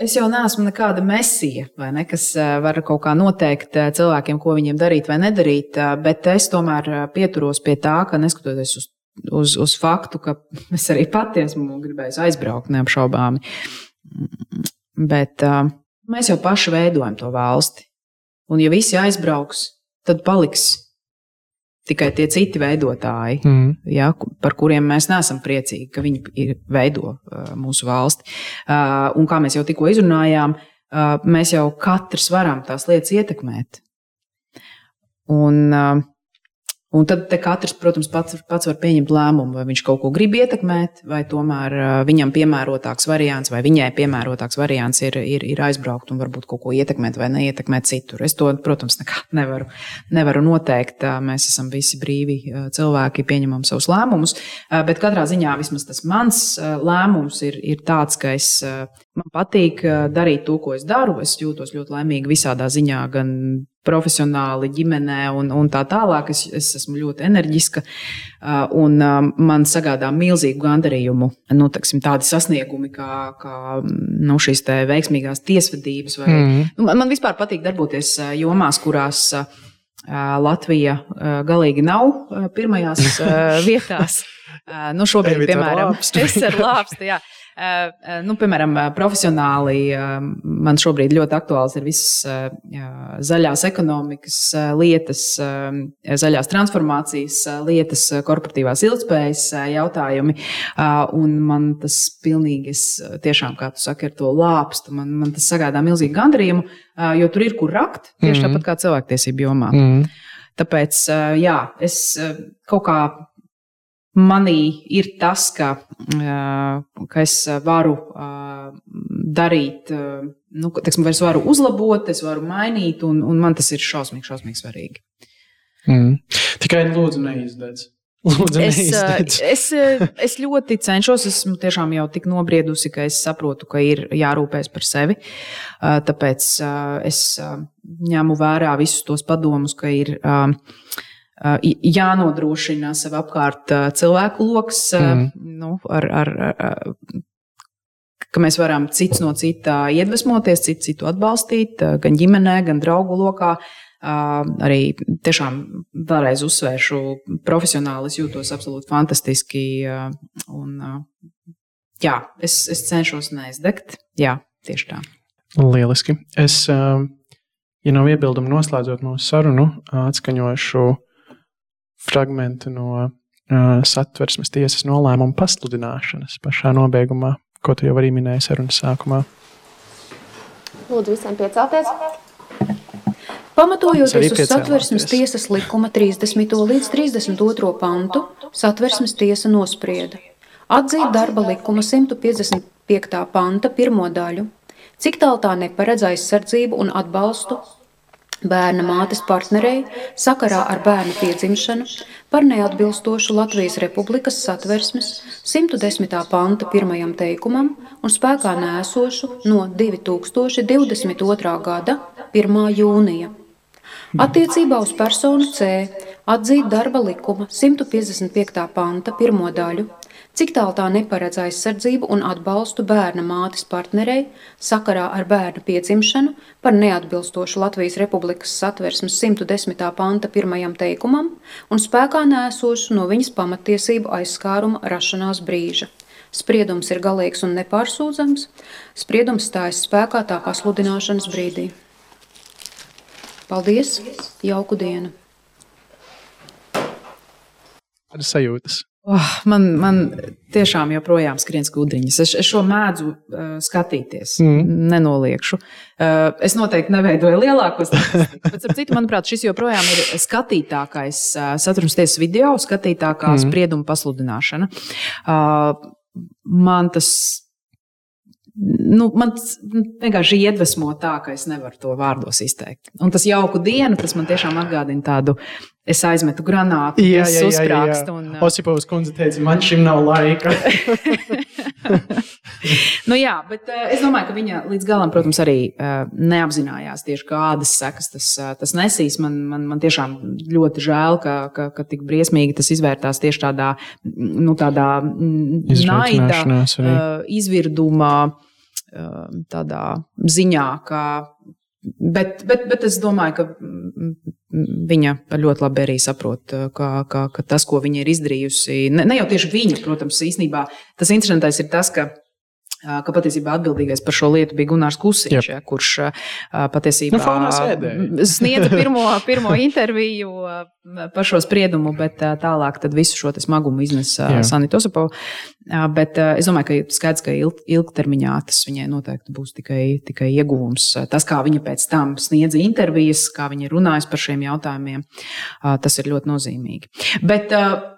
Es jau neesmu nekāda mesija, ne, kas eh, var kaut kā noteikt eh, cilvēkiem, ko viņiem darīt vai nedarīt, eh, bet es tomēr pieturos pie tā, ka neskatoties uz, uz, uz faktu, ka es arī pati esmu gribējis aizbraukt neapšaubāmi, bet mēs jau paši veidojam to valsti. Un ja visi aizbrauks, tad paliks tikai tie citi veidotāji, mm. ja, par kuriem mēs neesam priecīgi, ka viņi ir, veido uh, mūsu valsti. Uh, un kā mēs jau tikko izrunājām, uh, mēs jau katrs varam tās lietas ietekmēt. Un, uh, Un tad katrs, protams, pats, pats var pieņemt lēmumu, vai viņš kaut ko grib ietekmēt, vai tomēr viņam piemērotāks variants, vai viņai piemērotāks variants ir, ir, ir aizbraukt un varbūt kaut ko ietekmēt vai neietekmēt citur. Es to, protams, nekad nevaru, nevaru noteikt. Mēs esam visi brīvi cilvēki, pieņemam savus lēmumus, bet katrā ziņā vismaz tas mans lēmums ir, ir tāds, ka es, man patīk darīt to, ko es daru. Es jūtos ļoti laimīgi visādā ziņā, gan profesionāli, ģimenē un, un tā tālāk. Es, es esmu ļoti enerģiska un man sagādā milzīgu gandarījumu nu, teksim, tādi sasniegumi kā, kā nu, šīs veiksmīgās tiesvedības. Vai, mm. nu, man, man vispār patīk darboties jomās, kurās Latvija galīgi nav pirmajās vietās. Nu, šobrīd, piemēram, es ar lāpstu. Eh, eh, nu, piemēram, eh, profesionāli man šobrīd ļoti aktuāls ir visas zaļās ekonomikas lietas, zaļās transformācijas lietas, korporatīvās ilgspējas jautājumi. Un man tas pilnīgi, es tiešām, kā tu saki, ar to lāpstu, man, man tas sagādā milzīgu gandarījumu, jo tur ir kur rakt, tieši mm -hmm. tāpat kā cilvēktiesību jomā. Mm -hmm. Tāpēc, jā, es kaut kā manī ir tas, ka, ka es varu darīt, nu, teiksim, es varu uzlabot, es varu mainīt, un, un man tas ir šausmīgi, šausmīgi svarīgi. Mm. Tikai lūdzu, neizdedziet. Lūdzu, es, es, es ļoti cenšos, esmu tiešām jau tik nobriedusi, ka es saprotu, ka ir jārūpēs par sevi. Tāpēc es ņemu vērā visus tos padomus, ka ir jānodrošina sev apkārt cilvēku lokus, mm. nu, ar, ar, ar, ka mēs varam cits no cita iedvesmoties, citu, citu atbalstīt, gan ģimenē, gan draugu lokā. Arī tiešām vēlreiz uzsvēršu, profesionāli es jūtos absolūti fantastiski. Un, jā, es, es cenšos neizdegt. Jā, tieši tā. Lieliski. Es, ja nav iebildumu noslēdzot mūsu sarunu, atskaņošu fragmenti no uh, satversmes tiesas nolēmuma pasludināšanas pašā nobeigumā, ko tu jau arī minēji sarunas sākumā. Lūdzu, visiem piecelties. Pamatojoties uz satversmes tiesas likuma 30. līdz 32. pantu, satversmes tiesa nosprieda atzīt darba likuma 155. panta pirmo daļu, cik tālu tā neparedz aizsardzību un atbalstu bērna mātes partnerei sakarā ar bērnu piedzimšanu par neatbilstošu Latvijas Republikas satversmes 110. panta pirmajam teikumam un spēkā nēsošu no 2022. gada 1. jūnija. Attiecībā uz personu C atzīt darba likuma 155. panta pirmo daļu cik tālu tā neparedz aizsardzību un atbalstu bērna mātes partnerei sakarā ar bērna piedzimšanu par neatbilstošu Latvijas Republikas satversmes 110. panta pirmajam teikumam un spēkā nēsošu no viņas pamatiesību aizskāruma rašanās brīža. Spriedums ir galīgs un nepārsūdzams. Spriedums stājas spēkā tā pasludināšanas brīdī. Paldies! Jauku dienu! Kādas sajūtas? Oh, man, man tiešām joprojām skrien skudriņas. Es, es šo mēdzu uh, skatīties, mm. nenoliekšu. Uh, es noteikti neveidoju lielāko statistiku, bet, ap citu, manuprāt, šis joprojām ir skatītākais uh, saturs tiesas video, skatītākā mm. sprieduma pasludināšana. Uh, man tas nu, man vienkārši iedvesmo tā, ka es nevaru to vārdos izteikt. Un tas jauku dienu, tas man tiešām atgādina tādu. Es aizmetu granātu, jā, jā, jā, jā. Un. Osipovs kundze teica, man šim nav laika. nu, jā, bet uh, es domāju, ka viņa līdz galam, protams, arī uh, neapzinājās tieši kādas sekas tas, uh, tas nesīs. Man, man, man tiešām ļoti žēl, ka, ka, ka tik briesmīgi tas izvērtās tieši tādā, nu, tādā naida, uh, izvirdumā. Um, tādā ziņā, ka. Bet, bet, bet es domāju, ka viņa ļoti labi arī saprot, uh, ka, ka, ka tas, ko viņa ir izdarījusi, ne, ne jau tieši viņa, protams, īstenībā tas interesantais ir tas, ka ka patiesībā atbildīgais par šo lietu bija Gunārs Kusiņš, ja, kurš patiesībā nu, sniedza pirmo, pirmo interviju par šo spriedumu, bet tālāk visu šo smagumu iznesa Sanita Osapova. Bet es domāju, ka skaidrs, ka ilg, ilgtermiņā tas viņai noteikti būs tikai, tikai ieguvums. Tas, kā viņa pēc tam sniedza intervijas, kā viņa runājas par šiem jautājumiem, tas ir ļoti nozīmīgi. Bet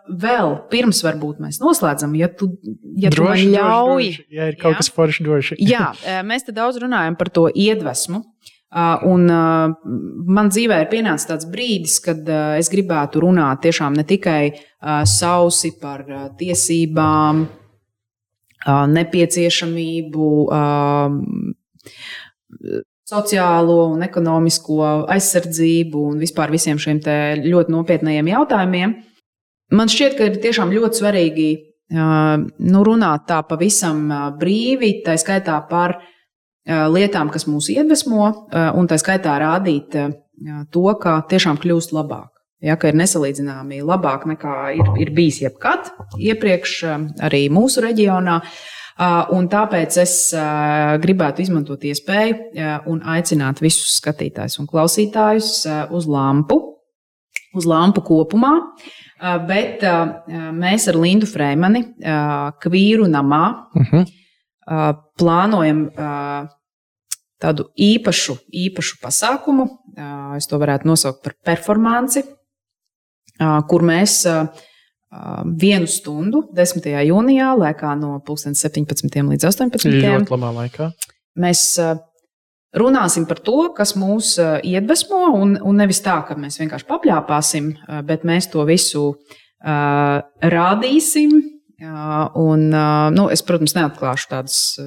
vēl pirms varbūt mēs noslēdzam, ja tu, ja droši, tu man ļauj. Droši, droši. Ja ir kaut jā? kas forši droši. jā, mēs te daudz runājam par to iedvesmu. Un man dzīvē ir pienācis tāds brīdis, kad es gribētu runāt tiešām ne tikai sausi par tiesībām, nepieciešamību sociālo un ekonomisko aizsardzību un vispār visiem šiem ļoti nopietniem jautājumiem. Man šķiet, ka ir tiešām ļoti svarīgi nu, runāt tā pavisam brīvi, tā skaitā par lietām, kas mūs iedvesmo, un tā skaitā rādīt to, ka tiešām kļūst labāk. Ja, ka ir nesalīdzināmi labāk nekā ir, ir bijis jebkad iepriekš, arī mūsu reģionā. Un tāpēc es gribētu izmantot iespēju un aicināt visus skatītājus un klausītājus uz lampu, uz lampu kopumā. Bet mēs ar Lindu Freimani, Kvīru namā, uh mhm. -huh. plānojam tādu īpašu, īpašu pasākumu. Es to varētu nosaukt par performanci, kur mēs vienu stundu, 10. jūnijā, laikā no 17. līdz 18. Ļoti labā laikā. Mēs runāsim par to, kas mūs iedvesmo, un, un nevis tā, ka mēs vienkārši papļāpāsim, bet mēs to visu uh, rādīsim. Uh, un, uh, nu, es, protams, neatklāšu tādus uh,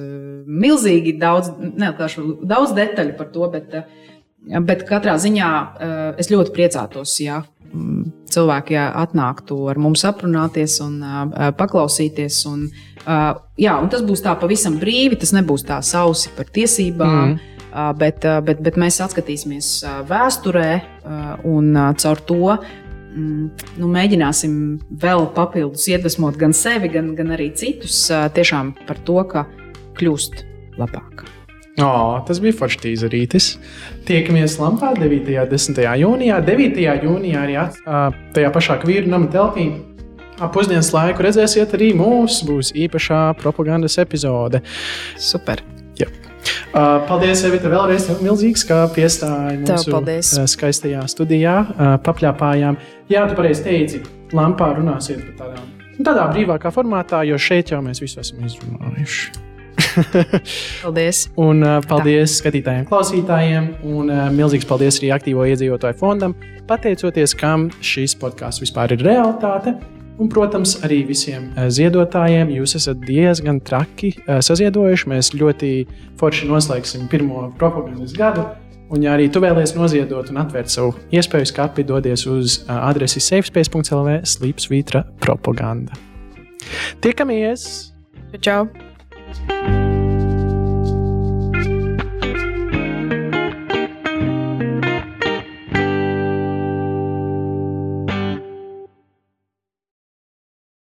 milzīgi daudz, neatklāšu daudz detaļu par to, bet, uh, bet katrā ziņā uh, es ļoti priecātos, ja mm, cilvēki jā, atnāktu ar mums aprunāties un uh, paklausīties. Un, uh, jā, un tas būs tā pavisam brīvi, tas nebūs tā sausi par tiesībām. Mm. Bet, bet, bet mēs atskatīsimies vēsturē un caur to mm, nu, mēģināsim vēl papildus iedvesmot gan sevi, gan, gan arī citus tiešām par to, ka kļūst labāk. Oh, tas bija foršs tīzerītis. Tiekamies Lampā 9. un 10. jūnijā. 9. jūnijā arī at, tajā pašā kvīru nama telpī. Ap pusdienas laiku redzēsiet arī mūsu būs īpašā propagandas epizode. Super! Jā. Uh, paldies, Evita, vēlreiz milzīgs, ka piestāji mūsu uh, skaistajā studijā. Uh, papļāpājām. Jā, tu pareizi teici, lampā runāsiet par tādām, nu, tādā brīvākā formātā, jo šeit jau mēs visu esam izrunājuši. paldies. Un uh, paldies Tā. skatītājiem, klausītājiem. Un uh, milzīgs paldies arī aktīvo iedzīvotāju fondam, pateicoties kam šis podkāsts vispār ir realitāte. Un, protams, arī visiem eh, ziedotājiem. Jūs esat diezgan traki eh, saziedojuši. Mēs ļoti forši noslēgsim pirmo propagandas gadu. Un, ja arī tu vēlies noziedot un atvērt savu iespēju skati, dodies uz eh, adresi safespace.lv slīpsvītra propaganda. Tiekamies! Čau!